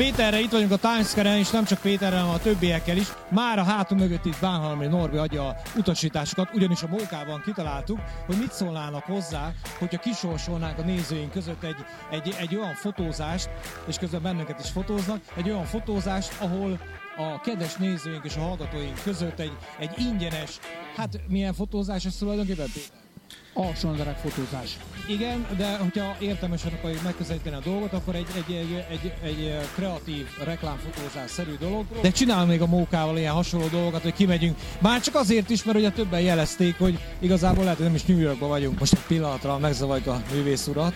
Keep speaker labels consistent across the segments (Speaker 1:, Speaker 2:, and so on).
Speaker 1: Péterre itt vagyunk a Times Square-en, és nem csak Péterrel, hanem a többiekkel is. Már a hátunk mögött itt Bánhalmi Norbi adja a utasításokat, ugyanis a mókában kitaláltuk, hogy mit szólnának hozzá, hogyha kisorsolnánk a nézőink között egy, egy, egy olyan fotózást, és közben bennünket is fotóznak, egy olyan fotózást, ahol a kedves nézőink és a hallgatóink között egy, egy ingyenes, hát milyen fotózás ez tulajdonképpen?
Speaker 2: Alsónderek fotózás.
Speaker 1: Igen, de hogyha értelmesen akarjuk megközelíteni a dolgot, akkor egy, egy, egy, egy, egy kreatív reklámfotózás-szerű dolog. De csinál még a mókával ilyen hasonló dolgokat, hogy kimegyünk. Már csak azért is, mert ugye többen jelezték, hogy igazából lehet, hogy nem is New Yorkban vagyunk. Most egy pillanatra megzavarjuk a művész urat.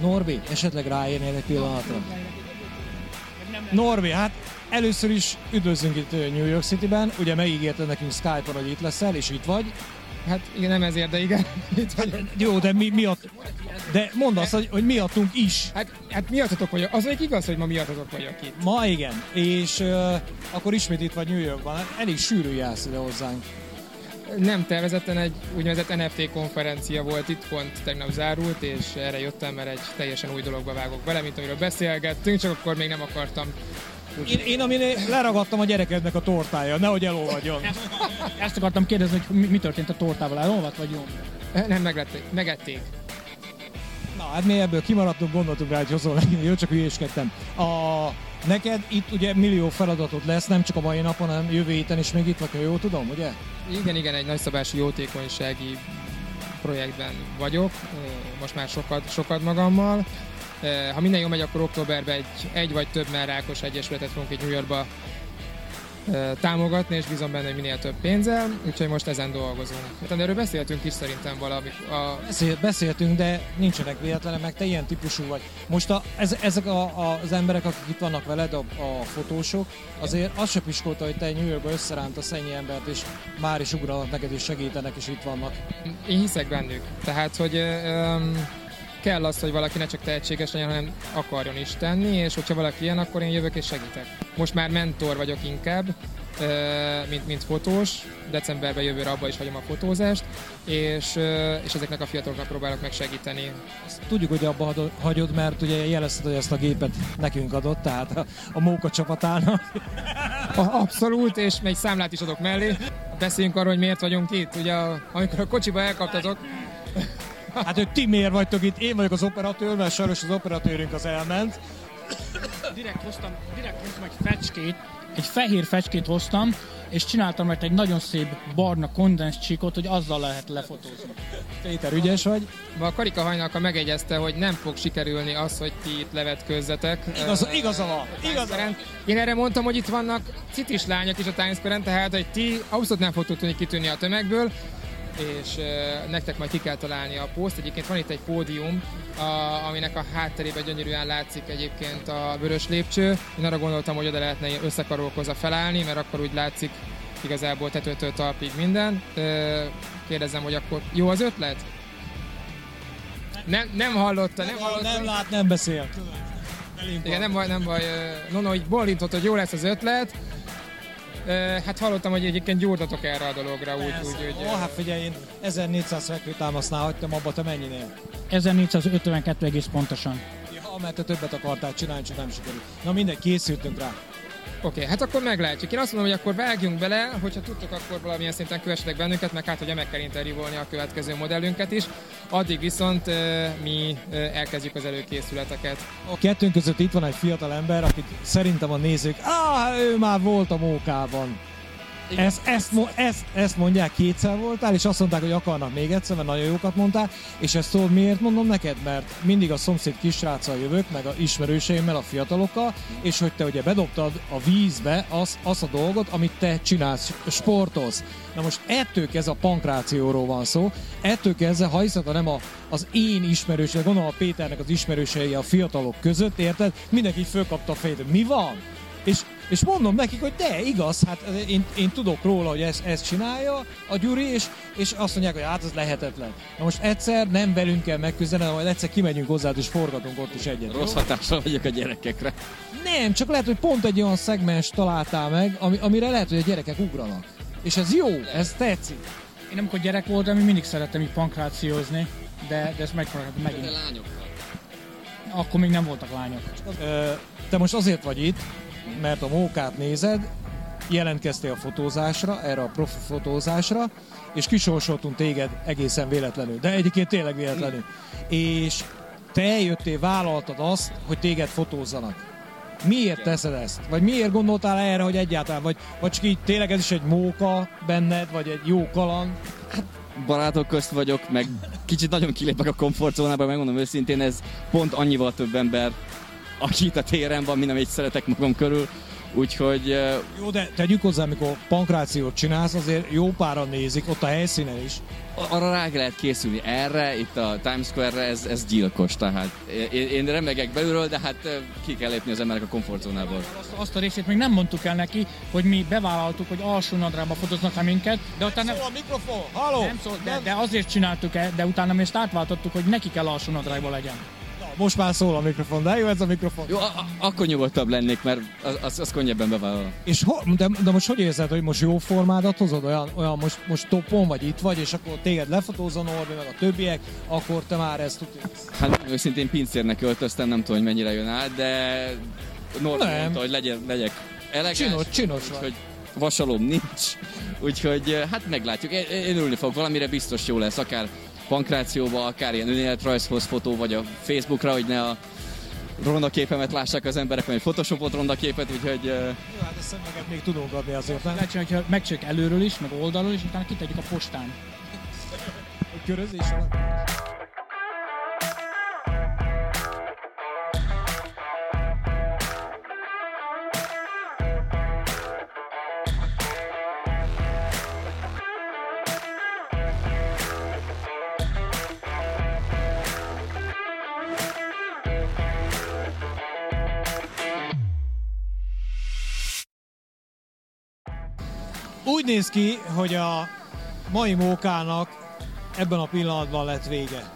Speaker 1: Norbi, esetleg ráérnél egy pillanatra? Norbi, hát először is üdvözlünk itt New York City-ben. Ugye megígérted nekünk Skype-on, hogy itt leszel, és itt vagy.
Speaker 3: Hát igen, nem ezért, de igen. Itt vagyok.
Speaker 1: Hát, jó, de mi, miatt, de mondd azt, hogy, hogy miattunk is.
Speaker 3: Hát, hát miattatok vagyok. Az egy igaz, hogy ma miattatok vagyok itt.
Speaker 1: Ma igen, és uh, akkor ismét itt vagy New Yorkban. Elég sűrű jársz ide hozzánk.
Speaker 3: Nem tervezetten egy úgynevezett NFT konferencia volt itt, pont tegnap zárult, és erre jöttem, mert egy teljesen új dologba vágok bele, mint amiről beszélgettünk, csak akkor még nem akartam
Speaker 1: Én, én amin leragadtam a gyerekednek a tortája, nehogy elolvadjon.
Speaker 2: Ezt akartam kérdezni, hogy mi, mi történt a tortával, elolvadt vagy jó?
Speaker 3: Nem, meglették. megették.
Speaker 1: Na, hát mi ebből kimaradtunk, gondoltuk rá, hogy hozol nekünk, jó, csak hülyéskedtem. A, neked itt ugye millió feladatot lesz, nem csak a mai napon, hanem jövő héten is még itt vagy, jól tudom, ugye?
Speaker 3: Igen, igen, egy nagyszabású jótékonysági projektben vagyok, most már sokat, sokat magammal. Ha minden jól megy, akkor októberben egy, egy vagy több rákos egyesületet fogunk itt New Yorkba támogatni, és bízom benne, hogy minél több pénzzel, úgyhogy most ezen dolgozunk. Hát erről beszéltünk is szerintem valami. A...
Speaker 1: Beszél, beszéltünk, de nincsenek véletlenek, meg te ilyen típusú vagy. Most a, ez, ezek a, a, az emberek, akik itt vannak veled, a, a fotósok, azért az se piskolta, hogy te New Yorkba összerántasz ennyi embert, és már is ugranak neked, és segítenek, és itt vannak.
Speaker 3: Én hiszek bennük. Tehát, hogy um, kell az, hogy valaki ne csak tehetséges legyen, hanem akarjon is tenni, és hogyha valaki ilyen, akkor én jövök és segítek. Most már mentor vagyok inkább, mint, mint fotós. Decemberben jövőre abba is hagyom a fotózást, és, és ezeknek a fiataloknak próbálok meg segíteni.
Speaker 1: Ezt tudjuk, hogy abba hagyod, mert ugye jelezted, hogy ezt a gépet nekünk adott, tehát a, a móka csapatának.
Speaker 3: Abszolút, és egy számlát is adok mellé. Beszéljünk arról, hogy miért vagyunk itt. Ugye, amikor a kocsiba elkaptatok,
Speaker 1: Hát, hogy ti miért vagytok itt? Én vagyok az operatőr, mert sajnos az operatőrünk az elment.
Speaker 2: Direkt hoztam, direkt hoztam egy fecskét, egy fehér fecskét hoztam, és csináltam mert egy nagyon szép barna kondens csíkot, hogy azzal lehet lefotózni.
Speaker 1: Péter, ügyes vagy?
Speaker 3: A Karika Hajnalka megegyezte, hogy nem fog sikerülni az, hogy ti itt levetkőzzetek.
Speaker 1: Igaz, uh, igaza van, igaza van.
Speaker 3: Én erre mondtam, hogy itt vannak citis lányok is a Times tehát hogy ti abszolút nem fogtok tudni kitűnni a tömegből, és nektek majd ki kell találni a poszt. Egyébként van itt egy pódium, a, aminek a hátterében gyönyörűen látszik egyébként a vörös lépcső. Én arra gondoltam, hogy oda lehetne összekarolkozva felállni, mert akkor úgy látszik igazából tetőtől talpig minden. Kérdezem, hogy akkor jó az ötlet? Nem, nem hallotta, nem, nem hallotta.
Speaker 1: Nem lát, nem beszél.
Speaker 3: Igen, nem baj, nem baj. Nono így bolintott, hogy jó lesz az ötlet. Hát hallottam, hogy egyébként gyúrtatok erre a dologra, úgy, úgy, úgy...
Speaker 1: Ó, hát figyelj, én 1400 fekvőtámasznál hagytam abba, te mennyinél?
Speaker 2: 1452 egész pontosan.
Speaker 1: Ja, mert te többet akartál csinálni, csak nem sikerült. Na mindegy, készültünk rá.
Speaker 3: Oké, okay, hát akkor meglátjuk. Én azt mondom, hogy akkor vágjunk bele, hogyha tudtok, akkor valamilyen szinten kövessetek bennünket, meg hát, hogy meg kell interjúvolni a következő modellünket is. Addig viszont uh, mi uh, elkezdjük az előkészületeket.
Speaker 1: A kettőnk között itt van egy fiatal ember, akit szerintem a nézők, ah, ő már volt a mókában. Ezt, ezt, ezt, ezt mondják, kétszer voltál, és azt mondták, hogy akarnak még egyszer, mert nagyon jókat mondtál, és ezt tudod miért mondom neked? Mert mindig a szomszéd kisráccal jövök, meg a ismerőseimmel, a fiatalokkal, és hogy te ugye bedobtad a vízbe az, az a dolgot, amit te csinálsz, sportolsz. Na most ettől ez a pankrációról van szó, ettől kezdve, ha hiszed, ha nem a, az én ismerőség, gondolom a Péternek az ismerősei a fiatalok között, érted? Mindenki fölkapta a fejét, mi van? És és mondom nekik, hogy de, igaz, hát én, én tudok róla, hogy ezt, ezt csinálja a Gyuri, és, és azt mondják, hogy hát ez lehetetlen. Na most egyszer nem velünk kell megküzdeni, hanem majd egyszer kimegyünk hozzá, és forgatunk ott is egyet.
Speaker 4: Rossz hatással vagyok a gyerekekre.
Speaker 1: Nem, csak lehet, hogy pont egy olyan szegmens találtál meg, ami, amire lehet, hogy a gyerekek ugranak. És ez jó, ez tetszik.
Speaker 2: Én amikor gyerek voltam, én mindig szerettem így pankrációzni, de, de ezt meg megint.
Speaker 4: De lányokkal.
Speaker 2: Akkor még nem voltak lányok.
Speaker 1: Te most azért vagy itt, mert a mókát nézed, jelentkeztél a fotózásra, erre a profi fotózásra, és kisorsoltunk téged egészen véletlenül. De egyébként tényleg véletlenül. És te eljöttél, vállaltad azt, hogy téged fotózzanak. Miért teszed ezt? Vagy miért gondoltál erre, hogy egyáltalán? Vagy, vagy csak így tényleg ez is egy móka benned, vagy egy jó kaland?
Speaker 4: Barátok közt vagyok, meg kicsit nagyon kilépek a komfortzónába, megmondom őszintén, ez pont annyival több ember, aki itt a téren van, mint amit szeretek magam körül. Úgyhogy
Speaker 1: Jó, de tegyük hozzá, amikor pankrációt csinálsz, azért jó páran nézik, ott a helyszínen is.
Speaker 4: arra rá lehet készülni. Erre, itt a Times Square-re, ez, ez gyilkos. Tehát én, én remegek belülről, de hát ki kell lépni az emberek a komfortzónából.
Speaker 2: Azt, azt a részét még nem mondtuk el neki, hogy mi bevállaltuk, hogy alsó nadrágba fotóznak el minket, de utána
Speaker 1: Szól a mikrofon, haló!
Speaker 2: nem szól, de, de azért csináltuk el, de utána mi ezt átváltottuk, hogy neki kell alsó nadrágba legyen.
Speaker 1: Most már szól a mikrofon, de jó ez a mikrofon.
Speaker 4: Jó, akkor nyugodtabb lennék, mert az, az, az könnyebben bevállalom.
Speaker 1: És ho, de, de, most hogy érzed, hogy most jó formádat hozod? Olyan, olyan most, most topon vagy itt vagy, és akkor téged lefotózza Norbi, meg a többiek, akkor te már ezt tudod.
Speaker 4: Hát őszintén pincérnek öltöztem, nem tudom, hogy mennyire jön át, de Norbi mondta, hogy legyen, legyek elegáns.
Speaker 1: Csinos, csinos.
Speaker 4: Úgyhogy vasalom nincs. Úgyhogy hát meglátjuk. Én, én ülni fogok, valamire biztos jó lesz, akár pankrációba, akár ilyen önéletrajzhoz fotó, vagy a Facebookra, hogy ne a ronda képemet lássák az emberek, vagy egy photoshopot ronda képet, úgyhogy
Speaker 1: Jó, hát ezt szemeket még tudunk adni azért, nem?
Speaker 2: Lehet csinálni, hogyha megcsináljuk előről is, meg oldalról is, utána kitegyük a postán.
Speaker 1: Hogy körözés alatt. Néz ki, hogy a mai mókának ebben a pillanatban lett vége.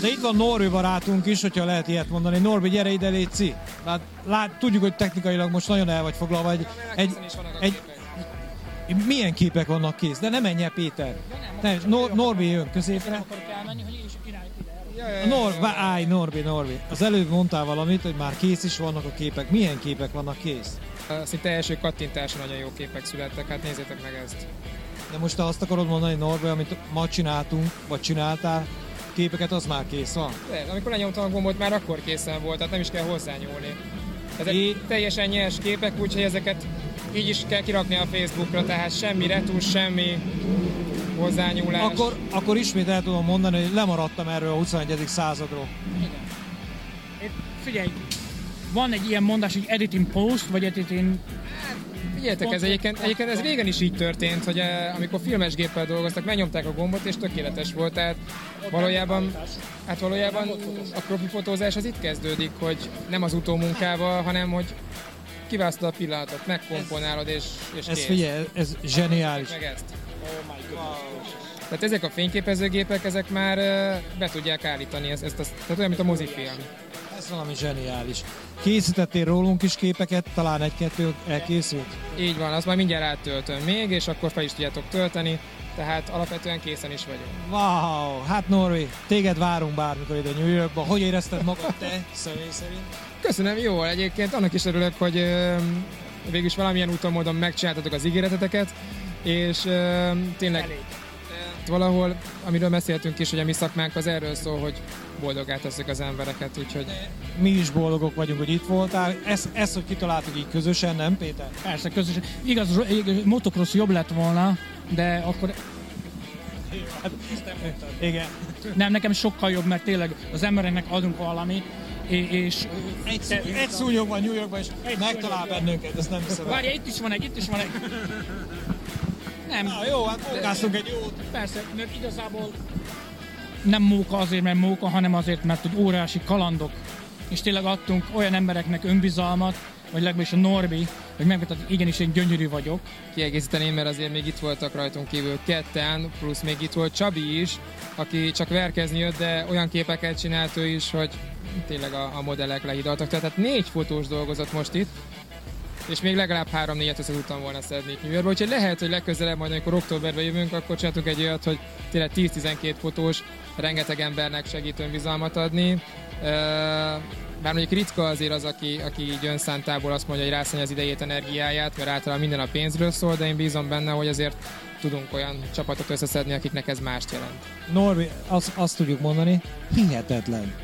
Speaker 1: De itt van Norbi barátunk is, hogyha lehet ilyet mondani. Norbi, gyere ide, Léci! Hát, lát, tudjuk, hogy technikailag most nagyon el vagy foglalva. Egy, egy, egy, milyen képek vannak kész? De ne menj el, Péter! Ne, Nor, Norbi jön középre.
Speaker 2: Akarok elmenni, hogy én is
Speaker 1: Nor, állj, Norbi, Norbi. Az előbb mondtál valamit, hogy már kész is vannak a képek. Milyen képek vannak kész?
Speaker 3: Szinte első kattintáson nagyon jó képek születtek, hát nézzétek meg ezt.
Speaker 1: De most te azt akarod mondani, Norbi, amit ma csináltunk, vagy csináltál, képeket, az már kész van?
Speaker 3: De amikor lenyomtam a gombot, már akkor készen volt, tehát nem is kell hozzányúlni. Ezek
Speaker 1: É-
Speaker 3: teljesen nyers képek, úgyhogy ezeket így is kell kirakni a Facebookra, tehát semmi retus, semmi hozzányúlás.
Speaker 1: Akkor, akkor ismét el tudom mondani, hogy lemaradtam erről a 21. századról.
Speaker 2: Én- Figyelj, van egy ilyen mondás, hogy editing post, vagy editing...
Speaker 3: Figyeljetek, ez egyébként, egyébként ez régen is így történt, hogy eh, amikor filmes géppel dolgoztak, megnyomták a gombot és tökéletes volt, tehát valójában, hát valójában a profi fotózás az itt kezdődik, hogy nem az utómunkával, hanem hogy kiválasztod a pillanatot, megkomponálod és, és
Speaker 1: Ez figyelj, ez zseniális.
Speaker 3: Meg ezt. Tehát ezek a fényképezőgépek, ezek már eh, be tudják állítani ezt, ezt, ezt tehát olyan, mint a mozifilm.
Speaker 1: Ez valami zseniális. Készítettél rólunk is képeket, talán egy-kettő elkészült?
Speaker 3: Így van, azt majd mindjárt áttöltöm még, és akkor fel is tudjátok tölteni, tehát alapvetően készen is vagyok.
Speaker 1: Wow, hát Norvi, téged várunk bármikor ide New Yorkba. Hogy érezted magad te személy szerint?
Speaker 3: Köszönöm, jól egyébként. Annak is örülök, hogy ö, végülis valamilyen úton módon megcsináltatok az ígéreteteket, és ö, tényleg
Speaker 2: Elég.
Speaker 3: Valahol, amiről beszéltünk is, hogy a mi szakmánk az erről szól, hogy boldogát teszik az embereket, úgyhogy
Speaker 1: Mi is boldogok vagyunk, hogy itt voltál. Ez, ez hogy kitaláltuk így közösen, nem Péter?
Speaker 2: Persze, közösen. Igaz, motocross jobb lett volna, de akkor
Speaker 1: Igen.
Speaker 2: nem, nekem sokkal jobb, mert tényleg az embereknek adunk valami, és,
Speaker 1: Egy, egy szúnyog van New Yorkban, és megtalál bennünket, ezt nem hiszem.
Speaker 2: Várj, itt is van egy, itt is van egy. Nem,
Speaker 1: Na jó, hát munkáztunk egy jót.
Speaker 2: persze, mert igazából nem móka azért, mert móka, hanem azért, mert hogy óriási kalandok. És tényleg adtunk olyan embereknek önbizalmat, vagy legalábbis a Norbi, hogy megmutatta, hogy igenis én gyönyörű vagyok.
Speaker 3: kiegészíteném, mert azért még itt voltak rajtunk kívül ketten, plusz még itt volt Csabi is, aki csak verkezni jött, de olyan képeket csinált ő is, hogy tényleg a, a modellek lehidaltak. Tehát hát négy fotós dolgozott most itt, és még legalább három-négyet össze tudtam volna szedni New Yorkba, úgyhogy lehet, hogy legközelebb majd, amikor októberben jövünk, akkor csináltunk egy olyat, hogy tényleg 10-12 fotós rengeteg embernek segít önbizalmat adni. Bár mondjuk ritka azért az, aki, aki így önszántából azt mondja, hogy rászállja az idejét, energiáját, mert általában minden a pénzről szól, de én bízom benne, hogy azért tudunk olyan csapatot összeszedni, akiknek ez mást jelent.
Speaker 1: Norbi, azt, azt tudjuk mondani, hihetetlen.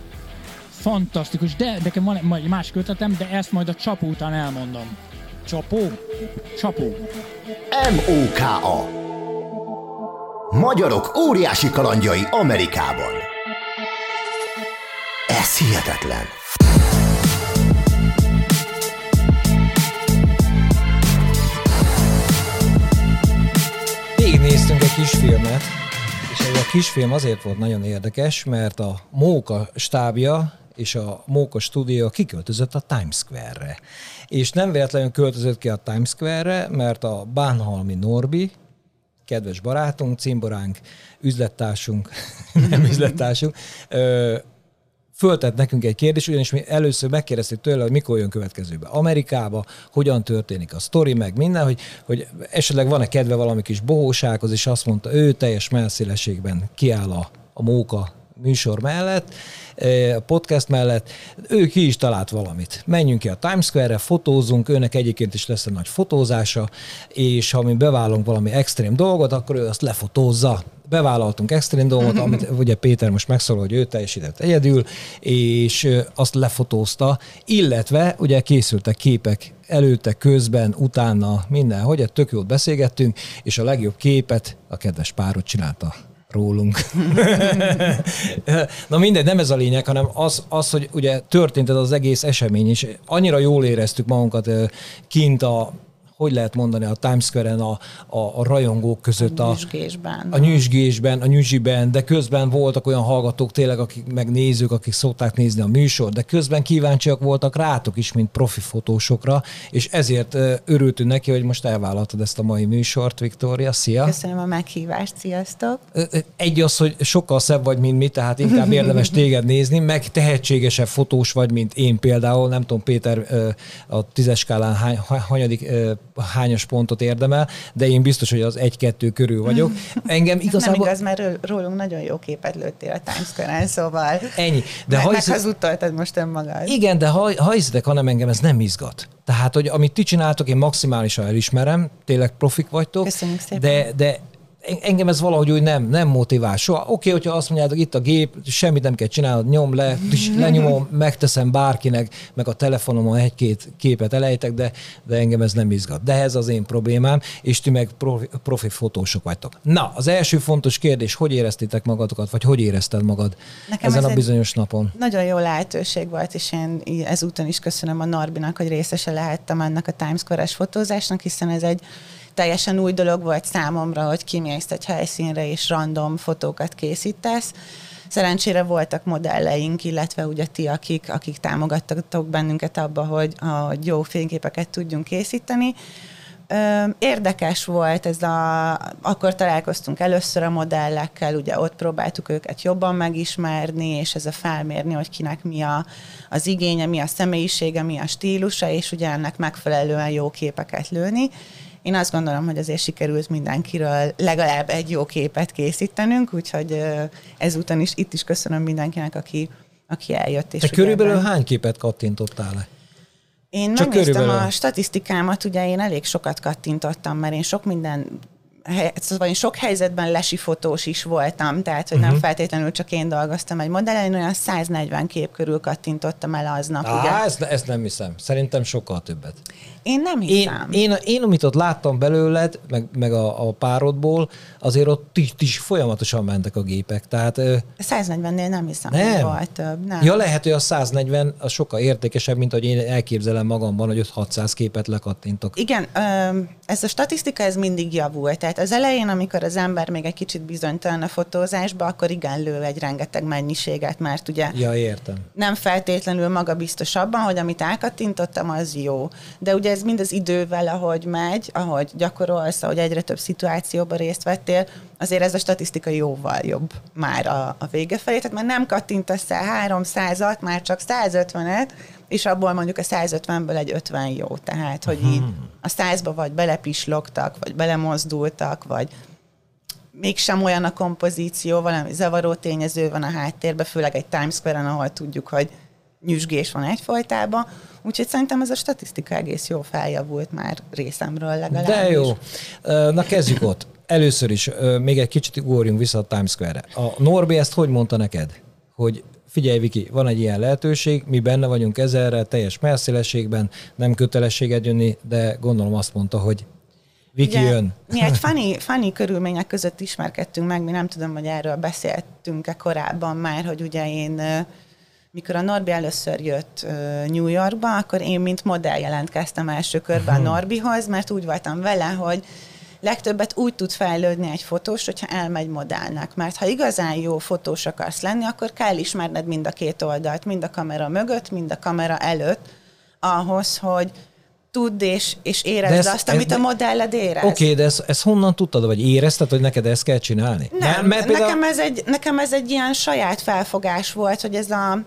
Speaker 2: Fantasztikus, de nekem van egy más kötetem, de ezt majd a csapó után elmondom.
Speaker 1: Csapó?
Speaker 2: Csapó.
Speaker 5: MOKA Magyarok óriási kalandjai Amerikában. Ez hihetetlen.
Speaker 1: Végignéztünk egy kisfilmet, és ez a kisfilm azért volt nagyon érdekes, mert a Móka stábja és a Móka stúdió kiköltözött a Times Square-re. És nem véletlenül költözött ki a Times Square-re, mert a Bánhalmi Norbi, kedves barátunk, cimboránk, üzlettársunk, nem üzlettársunk, föltett nekünk egy kérdést, ugyanis mi először megkérdeztük tőle, hogy mikor jön következőbe Amerikába, hogyan történik a sztori, meg minden, hogy, hogy esetleg van-e kedve valami kis bohósághoz, és azt mondta, ő teljes melszélességben kiáll a, a móka műsor mellett, a podcast mellett, ő ki is talált valamit. Menjünk ki a Times Square-re, fotózunk, őnek egyébként is lesz egy nagy fotózása, és ha mi bevállalunk valami extrém dolgot, akkor ő azt lefotózza. Bevállaltunk extrém dolgot, amit ugye Péter most megszól, hogy ő teljesített egyedül, és azt lefotózta, illetve ugye készültek képek előtte, közben, utána, minden, hogy tök jót beszélgettünk, és a legjobb képet a kedves párod csinálta rólunk. Na mindegy, nem ez a lényeg, hanem az, az, hogy ugye történt ez az egész esemény, és annyira jól éreztük magunkat kint a hogy lehet mondani, a Times Square-en a, a, a rajongók között.
Speaker 6: A nyüzsgésben.
Speaker 1: A, nyüzsgésben, a nyüzsiben, de közben voltak olyan hallgatók tényleg, akik meg nézők, akik szokták nézni a műsor, de közben kíváncsiak voltak rátok is, mint profi fotósokra, és ezért örültünk neki, hogy most elvállaltad ezt a mai műsort, Viktória. Szia!
Speaker 6: Köszönöm a meghívást, sziasztok!
Speaker 1: Egy az, hogy sokkal szebb vagy, mint mi, tehát inkább érdemes téged nézni, meg tehetségesebb fotós vagy, mint én például. Nem tudom, Péter a tízes skálán hány, hanyadik hányos pontot érdemel, de én biztos, hogy az egy-kettő körül vagyok.
Speaker 6: Engem igazából... Nem igaz, mert rólunk nagyon jó képet lőttél a Times Square-en, szóval...
Speaker 1: Ennyi.
Speaker 6: De meg, ha hisz... meghazudtoltad most önmagad.
Speaker 1: Igen, de ha, ha hiszitek, hanem engem ez nem izgat. Tehát, hogy amit ti csináltok, én maximálisan elismerem, tényleg profik vagytok.
Speaker 6: Köszönjük szépen.
Speaker 1: De, de engem ez valahogy úgy nem, nem motivál soha. Oké, okay, hogyha azt mondjátok, itt a gép, semmit nem kell csinálnod, nyom le, lenyomom, megteszem bárkinek, meg a telefonomon egy-két képet elejtek, de, de engem ez nem izgat. De ez az én problémám, és ti meg profi, profi fotósok vagytok. Na, az első fontos kérdés, hogy éreztétek magatokat, vagy hogy érezted magad Nekem ezen a bizonyos napon?
Speaker 6: Nagyon jó lehetőség volt, és én ezúton is köszönöm a Narbinak, hogy részese lehettem ennek a Times Square-es fotózásnak, hiszen ez egy teljesen új dolog volt számomra, hogy kimész egy helyszínre és random fotókat készítesz. Szerencsére voltak modelleink, illetve ugye ti, akik, akik támogattatok bennünket abba, hogy, hogy jó fényképeket tudjunk készíteni. Érdekes volt ez a, akkor találkoztunk először a modellekkel, ugye ott próbáltuk őket jobban megismerni, és ez a felmérni, hogy kinek mi a, az igénye, mi a személyisége, mi a stílusa, és ugye ennek megfelelően jó képeket lőni. Én azt gondolom, hogy azért sikerült mindenkiről legalább egy jó képet készítenünk, úgyhogy ezúton is itt is köszönöm mindenkinek, aki, aki eljött. És
Speaker 1: Te körülbelül ebben... hány képet kattintottál le?
Speaker 6: Én Csak megnéztem körülbelül. a statisztikámat, ugye én elég sokat kattintottam, mert én sok minden szóval én sok helyzetben lesi fotós is voltam, tehát hogy uh-huh. nem mhm. feltétlenül csak én dolgoztam egy modellen, én olyan 140 kép körül kattintottam el aznap.
Speaker 1: Á, ugye? Ezt, ezt nem hiszem. Szerintem sokkal többet.
Speaker 6: Én nem hiszem.
Speaker 1: Én, én, én amit ott láttam belőled, meg, meg a, a párodból, azért ott is, is folyamatosan mentek a gépek. Tehát,
Speaker 6: 140-nél nem hiszem, nem. hogy volt több. Nem.
Speaker 1: Ja, lehet, hogy a 140 az sokkal értékesebb, mint hogy én elképzelem magamban, hogy 600 képet lekattintok.
Speaker 6: Igen, ez a statisztika ez mindig javult. Tehát az elején, amikor az ember még egy kicsit bizonytalan a fotózásba, akkor igen lő egy rengeteg mennyiséget, mert ugye
Speaker 1: ja, értem.
Speaker 6: nem feltétlenül maga biztos abban, hogy amit elkattintottam, az jó. De ugye ez mind az idővel, ahogy megy, ahogy gyakorolsz, ahogy egyre több szituációban részt vettél, azért ez a statisztika jóval jobb már a, a vége felé. Tehát már nem kattintasz el 300-at, már csak 150-et, és abból mondjuk a 150-ből egy 50 jó. Tehát, hogy így a 100-ba vagy belepislogtak, vagy belemozdultak, vagy mégsem olyan a kompozíció, valami zavaró tényező van a háttérben, főleg egy Times Square-en, ahol tudjuk, hogy nyüzsgés van egyfajtában. Úgyhogy szerintem ez a statisztika egész jó feljavult már részemről legalábbis.
Speaker 1: De jó. Na kezdjük ott. Először is még egy kicsit ugorjunk vissza a Times Square-re. A Norbi ezt hogy mondta neked? Hogy figyelj Viki, van egy ilyen lehetőség, mi benne vagyunk ezerre, teljes merszélességben, nem kötelességed jönni, de gondolom azt mondta, hogy Viki
Speaker 6: Ugye,
Speaker 1: jön.
Speaker 6: Mi egy funny, funny körülmények között ismerkedtünk meg, mi nem tudom, hogy erről beszéltünk-e korábban már, hogy ugye én mikor a Norbi először jött New Yorkba, akkor én mint modell jelentkeztem első körben a Norbihoz, mert úgy voltam vele, hogy legtöbbet úgy tud fejlődni egy fotós, hogyha elmegy modellnek. Mert ha igazán jó fotós akarsz lenni, akkor kell ismerned mind a két oldalt, mind a kamera mögött, mind a kamera előtt, ahhoz, hogy tudd és, és érezd
Speaker 1: ez-
Speaker 6: azt, amit
Speaker 1: ez-
Speaker 6: a modelled érez.
Speaker 1: Oké, okay, de ezt, ezt honnan tudtad, vagy érezted, hogy neked ezt kell csinálni?
Speaker 6: Nem,
Speaker 1: mert például-
Speaker 6: nekem, ez egy, nekem ez egy ilyen saját felfogás volt, hogy ez a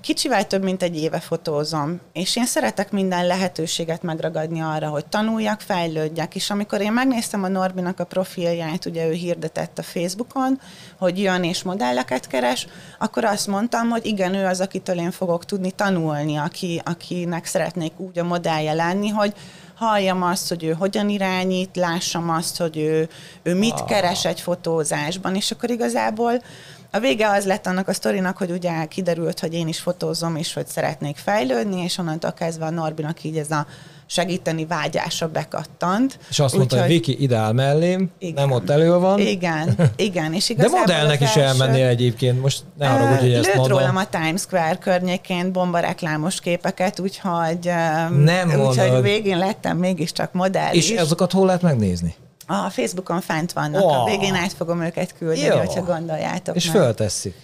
Speaker 6: kicsivel több, mint egy éve fotózom, és én szeretek minden lehetőséget megragadni arra, hogy tanuljak, fejlődjek, és amikor én megnéztem a Norbinak a profilját, ugye ő hirdetett a Facebookon, hogy jön és modelleket keres, akkor azt mondtam, hogy igen, ő az, akitől én fogok tudni tanulni, aki, akinek szeretnék úgy a modellje lenni, hogy halljam azt, hogy ő hogyan irányít, lássam azt, hogy ő, ő mit keres egy fotózásban, és akkor igazából a vége az lett annak a sztorinak, hogy ugye kiderült, hogy én is fotózom, és hogy szeretnék fejlődni, és onnantól kezdve a Norbinak így ez a segíteni vágyása bekattant.
Speaker 1: És azt mondta, hogy Viki, ide áll mellém,
Speaker 6: Igen.
Speaker 1: nem ott elő van.
Speaker 6: Igen, igen, és
Speaker 1: De modellnek is elmennél egyébként, most ne haragudj, hogy ezt mondom.
Speaker 6: rólam a Times Square környékén bombareklámos képeket, úgyhogy,
Speaker 1: Nem
Speaker 6: úgyhogy
Speaker 1: mondod.
Speaker 6: végén lettem mégiscsak modell
Speaker 1: És
Speaker 6: is.
Speaker 1: azokat hol lehet megnézni?
Speaker 6: A Facebookon fent vannak,
Speaker 1: Ó.
Speaker 6: a végén át fogom őket küldeni,
Speaker 1: Jó.
Speaker 6: hogyha gondoljátok.
Speaker 1: És
Speaker 6: meg.
Speaker 1: föltesszük.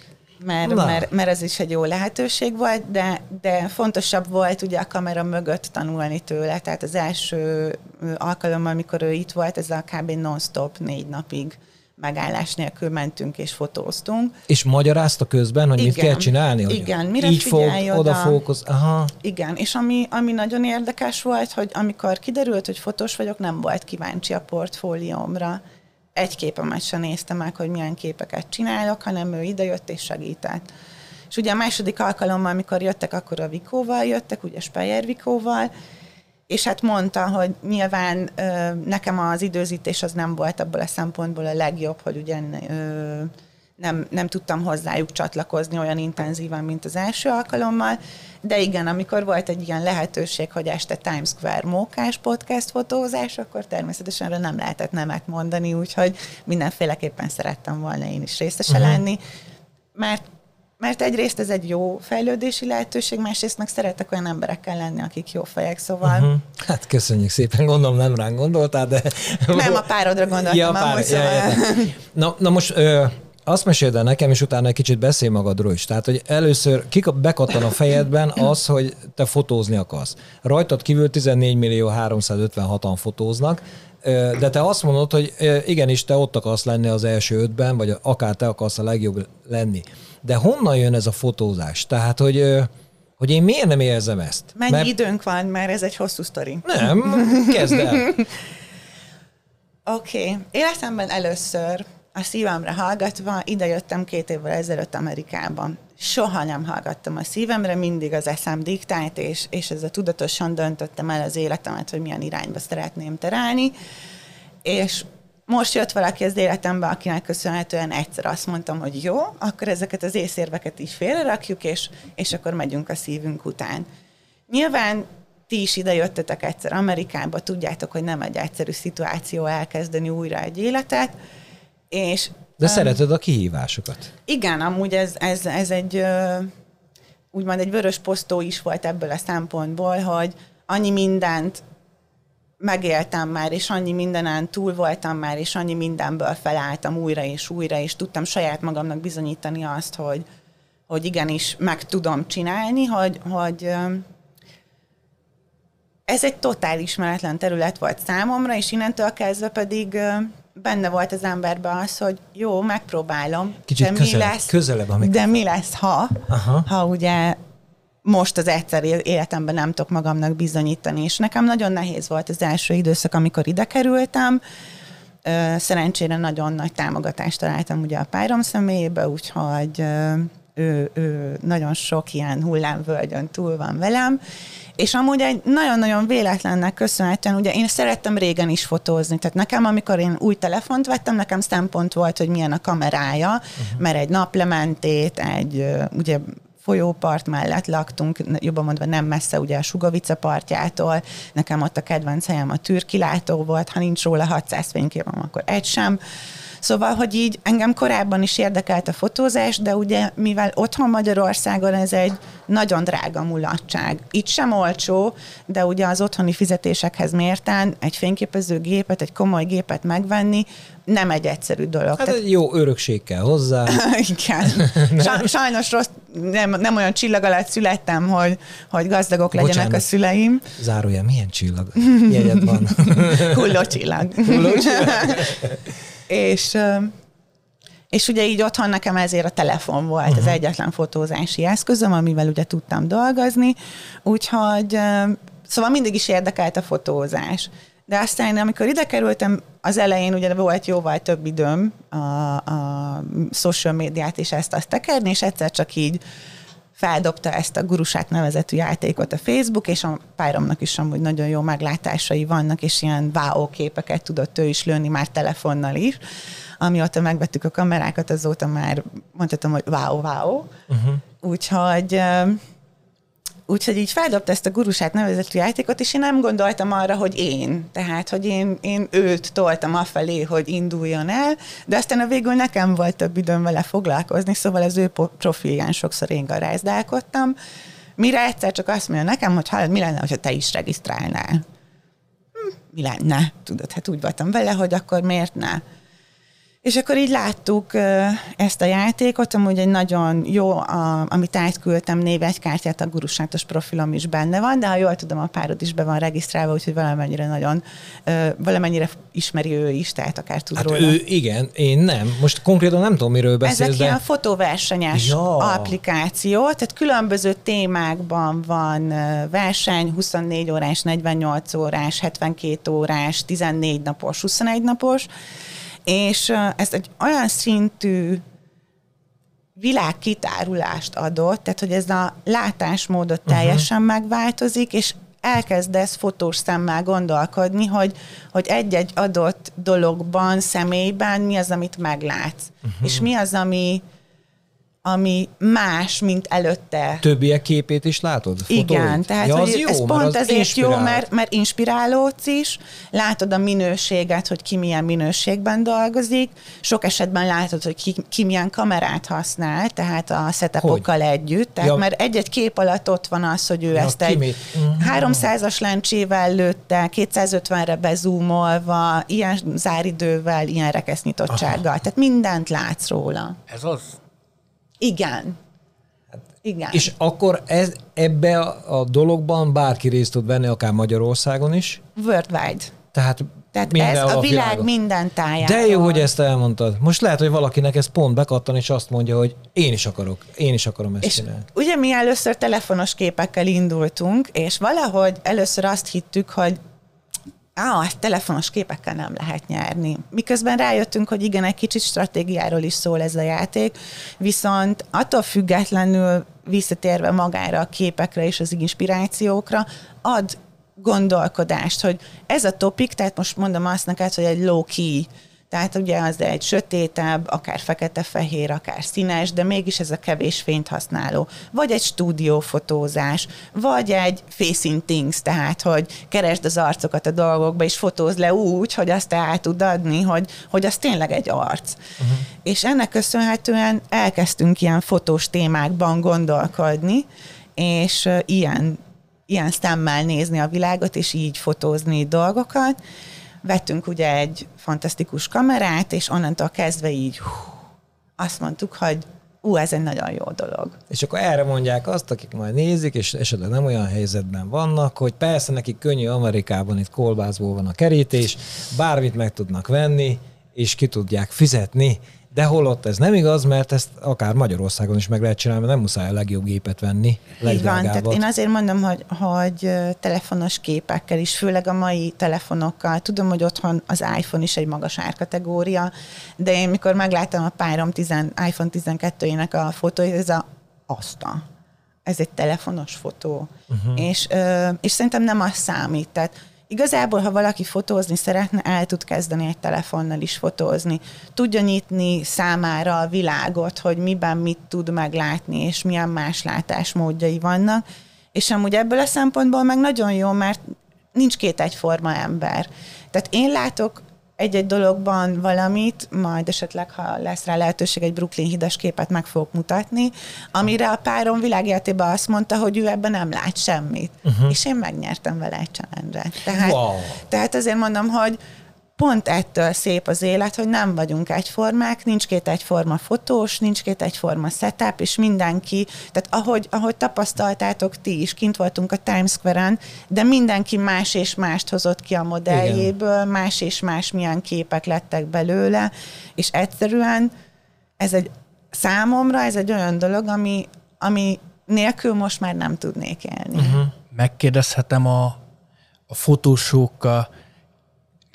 Speaker 6: mert,
Speaker 1: Na.
Speaker 6: mert, mert ez is egy jó lehetőség volt, de, de fontosabb volt ugye a kamera mögött tanulni tőle, tehát az első alkalommal, amikor ő itt volt, ez a kb. non-stop négy napig megállás nélkül mentünk és fotóztunk.
Speaker 1: És magyarázta közben, hogy mit
Speaker 6: Igen.
Speaker 1: kell csinálni? Hogy
Speaker 6: Igen, mire
Speaker 1: így fog,
Speaker 6: oda
Speaker 1: fókusz. Aha.
Speaker 6: Igen, és ami, ami nagyon érdekes volt, hogy amikor kiderült, hogy fotós vagyok, nem volt kíváncsi a portfóliómra. Egy képemet sem nézte meg, hogy milyen képeket csinálok, hanem ő idejött és segített. És ugye a második alkalommal, amikor jöttek, akkor a Vikóval jöttek, ugye Speyer Vikóval, és hát mondta, hogy nyilván ö, nekem az időzítés az nem volt abból a szempontból a legjobb, hogy ugye ö, nem, nem tudtam hozzájuk csatlakozni olyan intenzíven, mint az első alkalommal, de igen, amikor volt egy ilyen lehetőség, hogy este Times Square mókás podcast fotózás, akkor természetesen erre nem lehetett nemet mondani, úgyhogy mindenféleképpen szerettem volna én is részese uh-huh. lenni, mert mert egyrészt ez egy jó fejlődési lehetőség, másrészt meg szeretek olyan emberekkel lenni, akik jó fejek, szóval uh-huh.
Speaker 1: Hát köszönjük szépen, gondolom nem ránk gondoltál, de...
Speaker 6: nem a párodra gondoltam
Speaker 1: Ja,
Speaker 6: amúgy,
Speaker 1: pár, ja,
Speaker 6: szóval...
Speaker 1: értem. na, na most ö, azt meséld el nekem, és utána egy kicsit beszélj magadról is. Tehát, hogy először kik bekattan a fejedben az, hogy te fotózni akarsz. Rajtad kívül 14 millió 356-an fotóznak, de te azt mondod, hogy igenis, te ott akarsz lenni az első ötben, vagy akár te akarsz a legjobb lenni. De honnan jön ez a fotózás? Tehát, hogy, hogy én miért nem érzem ezt?
Speaker 6: Mennyi
Speaker 1: Mert-
Speaker 6: időnk van, mert ez egy hosszú sztori.
Speaker 1: Nem, kezd el.
Speaker 6: Oké, okay. életemben először a szívemre hallgatva idejöttem két évvel ezelőtt Amerikában. Soha nem hallgattam a szívemre, mindig az eszem diktált, és, és ezzel tudatosan döntöttem el az életemet, hogy milyen irányba szeretném terelni. És most jött valaki az életembe, akinek köszönhetően egyszer azt mondtam, hogy jó, akkor ezeket az észérveket is félrerakjuk, és, és akkor megyünk a szívünk után. Nyilván ti is ide jöttetek egyszer Amerikába, tudjátok, hogy nem egy egyszerű szituáció elkezdeni újra egy életet, és
Speaker 1: De szereted a kihívásokat.
Speaker 6: igen, amúgy ez, ez, ez egy úgymond egy vörös posztó is volt ebből a szempontból, hogy annyi mindent megéltem már, és annyi mindenen túl voltam már, és annyi mindenből felálltam újra és újra, és tudtam saját magamnak bizonyítani azt, hogy, hogy igenis meg tudom csinálni, hogy, hogy ez egy totál ismeretlen terület volt számomra, és innentől kezdve pedig benne volt az emberben az, hogy jó, megpróbálom,
Speaker 1: Kicsit
Speaker 6: de mi
Speaker 1: közelebb-
Speaker 6: lesz,
Speaker 1: közelebb a mikrofon.
Speaker 6: de mi lesz, ha,
Speaker 1: Aha.
Speaker 6: ha ugye most az egyszer életemben nem tudok magamnak bizonyítani, és nekem nagyon nehéz volt az első időszak, amikor ide kerültem. Szerencsére nagyon nagy támogatást találtam ugye a párom személyébe, úgyhogy ő, ő nagyon sok ilyen hullámvölgyön túl van velem, és amúgy egy nagyon-nagyon véletlennek köszönhetően, ugye én szerettem régen is fotózni, tehát nekem, amikor én új telefont vettem, nekem szempont volt, hogy milyen a kamerája, uh-huh. mert egy naplementét, egy ugye folyópart mellett laktunk, jobban mondva nem messze ugye a Sugavica partjától, nekem ott a kedvenc helyem a Türkilátó volt, ha nincs róla 600 fényképem, akkor egy sem. Szóval, hogy így engem korábban is érdekelt a fotózás, de ugye mivel otthon Magyarországon ez egy nagyon drága mulatság. Itt sem olcsó, de ugye az otthoni fizetésekhez mérten egy fényképező gépet, egy komoly gépet megvenni nem egy egyszerű dolog.
Speaker 1: Hát egy jó örökség kell hozzá.
Speaker 6: Igen. Sa- sajnos rossz, nem, nem olyan csillag alatt születtem, hogy, hogy gazdagok legyenek
Speaker 1: Bocsánat.
Speaker 6: a szüleim.
Speaker 1: Zárója, milyen csillag jegyed van?
Speaker 6: Hulló csillag. És, és ugye így otthon nekem ezért a telefon volt uh-huh. az egyetlen fotózási eszközöm, amivel ugye tudtam dolgozni, úgyhogy szóval mindig is érdekelt a fotózás. De aztán, amikor ide kerültem, az elején ugye volt jóval több időm a, a social médiát és ezt azt tekerni, és egyszer csak így feldobta ezt a gurusát nevezetű játékot a Facebook, és a páromnak is amúgy nagyon jó meglátásai vannak, és ilyen wow képeket tudott ő is lőni már telefonnal is. Amióta megvettük a kamerákat, azóta már mondhatom, hogy wow, wow. Uh-huh. Úgyhogy Úgyhogy így feldobta ezt a gurusát nevezetű játékot, és én nem gondoltam arra, hogy én. Tehát, hogy én, én őt toltam afelé, hogy induljon el, de aztán a végül nekem volt több időm vele foglalkozni, szóval az ő profilján sokszor én garázdálkodtam. Mire egyszer csak azt mondja nekem, hogy hallod, mi lenne, ha te is regisztrálnál? Hm, mi lenne? Tudod, hát úgy voltam vele, hogy akkor miért ne? És akkor így láttuk ezt a játékot, amúgy egy nagyon jó, a, amit átküldtem névegykártyát, a gurusátos profilom is benne van, de ha jól tudom, a párod is be van regisztrálva, úgyhogy valamennyire nagyon, valamennyire ismeri ő is, tehát akár tud
Speaker 1: Hát
Speaker 6: róla.
Speaker 1: ő, igen, én nem. Most konkrétan nem tudom, miről beszélsz,
Speaker 6: Ezek
Speaker 1: de...
Speaker 6: ilyen fotóversenyes
Speaker 1: Ja.
Speaker 6: applikáció, tehát különböző témákban van verseny, 24 órás, 48 órás, 72 órás, 14 napos, 21 napos, és ez egy olyan szintű világkitárulást adott, tehát hogy ez a látásmódot teljesen uh-huh. megváltozik, és elkezdesz fotós szemmel gondolkodni, hogy, hogy egy-egy adott dologban, személyben mi az, amit meglátsz, uh-huh. és mi az, ami, ami más, mint előtte.
Speaker 1: Többiek képét is látod?
Speaker 6: Igen,
Speaker 1: Fotóid?
Speaker 6: tehát
Speaker 1: ja, az
Speaker 6: hogy
Speaker 1: jó,
Speaker 6: ez pont
Speaker 1: az
Speaker 6: ezért
Speaker 1: inspirál.
Speaker 6: jó, mert, mert inspirálódsz is, látod a minőséget, hogy ki milyen minőségben dolgozik, sok esetben látod, hogy ki, ki milyen kamerát használ, tehát a setupokkal együtt, tehát
Speaker 1: Ja.
Speaker 6: mert egy-egy kép alatt ott van az, hogy ő
Speaker 1: Ja,
Speaker 6: ezt egy
Speaker 1: mit? Mhm.
Speaker 6: 300-as lencsével lőtte, 250-re bezúmolva, ilyen záridővel, ilyen rekesznyitottsággal, tehát mindent látsz róla.
Speaker 7: Ez az.
Speaker 6: Igen. Igen.
Speaker 1: És akkor ez, ebbe a, a dologban bárki részt tud venni, akár Magyarországon is.
Speaker 6: Worldwide.
Speaker 1: Tehát,
Speaker 6: Tehát ez a világ
Speaker 1: világon.
Speaker 6: minden táján.
Speaker 1: De jó, hogy ezt elmondtad. Most lehet, hogy valakinek ez pont bekattan, és azt mondja, hogy én is akarok, én is akarom ezt
Speaker 6: És
Speaker 1: csinálni.
Speaker 6: ugye mi először telefonos képekkel indultunk, és valahogy először azt hittük, hogy Ah, ezt telefonos képekkel nem lehet nyerni. Miközben rájöttünk, hogy igen, egy kicsit stratégiáról is szól ez a játék, viszont attól függetlenül visszatérve magára a képekre és az inspirációkra, ad gondolkodást, hogy ez a topik, tehát most mondom azt neked, hogy egy low key, tehát ugye az egy sötétebb, akár fekete-fehér, akár színes, de mégis ez a kevés fényt használó. Vagy egy stúdiófotózás, vagy egy facing things, tehát hogy keresd az arcokat a dolgokba, és fotózd le úgy, hogy azt te át tud adni, hogy, hogy az tényleg egy arc. Uh-huh. És ennek köszönhetően elkezdtünk ilyen fotós témákban gondolkodni, és ilyen, ilyen szemmel nézni a világot, és így fotózni dolgokat vettünk ugye egy fantasztikus kamerát, és onnantól kezdve így hú, azt mondtuk, hogy ú, ez egy nagyon jó dolog.
Speaker 1: És akkor erre mondják azt, akik majd nézik, és esetleg nem olyan helyzetben vannak, hogy persze nekik könnyű Amerikában, itt kolbászból van a kerítés, bármit meg tudnak venni, és ki tudják fizetni, De holott ez nem igaz, mert ezt akár Magyarországon is meg lehet csinálni, mert nem muszáj a legjobb gépet venni,
Speaker 6: Így van, tehát én azért mondom, hogy, hogy telefonos képekkel is, főleg a mai telefonokkal. Tudom, hogy otthon az iPhone is egy magas árkategória, de én mikor megláttam a párom 10, iPhone 12-ének a fotóit, ez a aszta. Ez egy telefonos fotó. Uh-huh. És, és szerintem nem az számít. Tehát Igazából, ha valaki fotózni szeretne, el tud kezdeni egy telefonnal is fotózni. Tudja nyitni számára a világot, hogy miben mit tud meglátni, és milyen más látásmódjai vannak. És amúgy ebből a szempontból meg nagyon jó, mert nincs két egyforma ember. Tehát én látok egy-egy dologban valamit, majd esetleg, ha lesz rá lehetőség, egy Brooklyn hidas képet meg fogok mutatni, amire a párom világéletében azt mondta, hogy ő ebben nem lát semmit. Uh-huh. És én megnyertem vele egy challenge Tehát,
Speaker 1: Wow.
Speaker 6: tehát azért mondom, hogy pont ettől szép az élet, hogy nem vagyunk egyformák, nincs két egyforma fotós, nincs két egyforma setup, és mindenki, tehát ahogy, ahogy tapasztaltátok ti is, kint voltunk a Times Square-en, de mindenki más és mást hozott ki a modelljéből, Igen. más és más milyen képek lettek belőle, és egyszerűen ez egy számomra ez egy olyan dolog, ami, ami nélkül most már nem tudnék élni. Uh-huh.
Speaker 7: Megkérdezhetem a, a fotósok a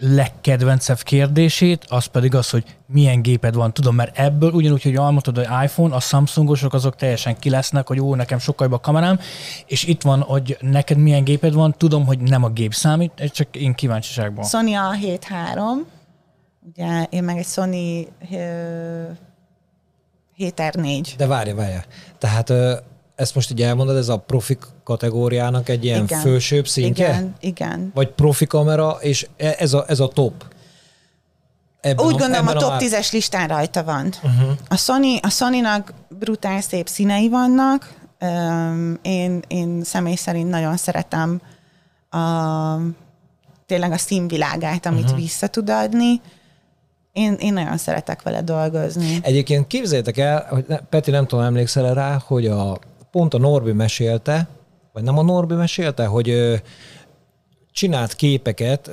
Speaker 7: legkedvencebb kérdését, az pedig az, hogy milyen géped van. Tudom, mert ebből ugyanúgy, hogy elmondtad, hogy iPhone, a Samsungosok azok teljesen ki lesznek, hogy ó, nekem sokkal jobb a kamerám, és itt van, hogy neked milyen géped van, tudom, hogy nem a gép számít, ez csak én kíváncsiságban.
Speaker 6: Sony A7 III, ugye én meg egy Sony ö, 7R4.
Speaker 1: De várja, várja. Tehát ezt most így elmondod, ez a profi kategóriának egy ilyen
Speaker 6: Igen.
Speaker 1: fősőbb szintje?
Speaker 6: Igen, igen.
Speaker 1: Vagy profi kamera, és e- ez a, ez a top? Ebben
Speaker 6: Úgy gondolom, a top
Speaker 1: már-
Speaker 6: 10-es listán rajta van. Uh-huh. A, Sony, a Sony-nak brutál szép színei vannak. Én, én személy szerint nagyon szeretem a, tényleg a színvilágát, amit uh-huh. vissza tud adni. Én, én nagyon szeretek vele dolgozni.
Speaker 1: Egyébként képzeljétek el, hogy ne, Peti nem tudom, emlékszel rá, hogy a, pont a Norbi mesélte, vagy nem a Norbi mesélte, hogy csinált képeket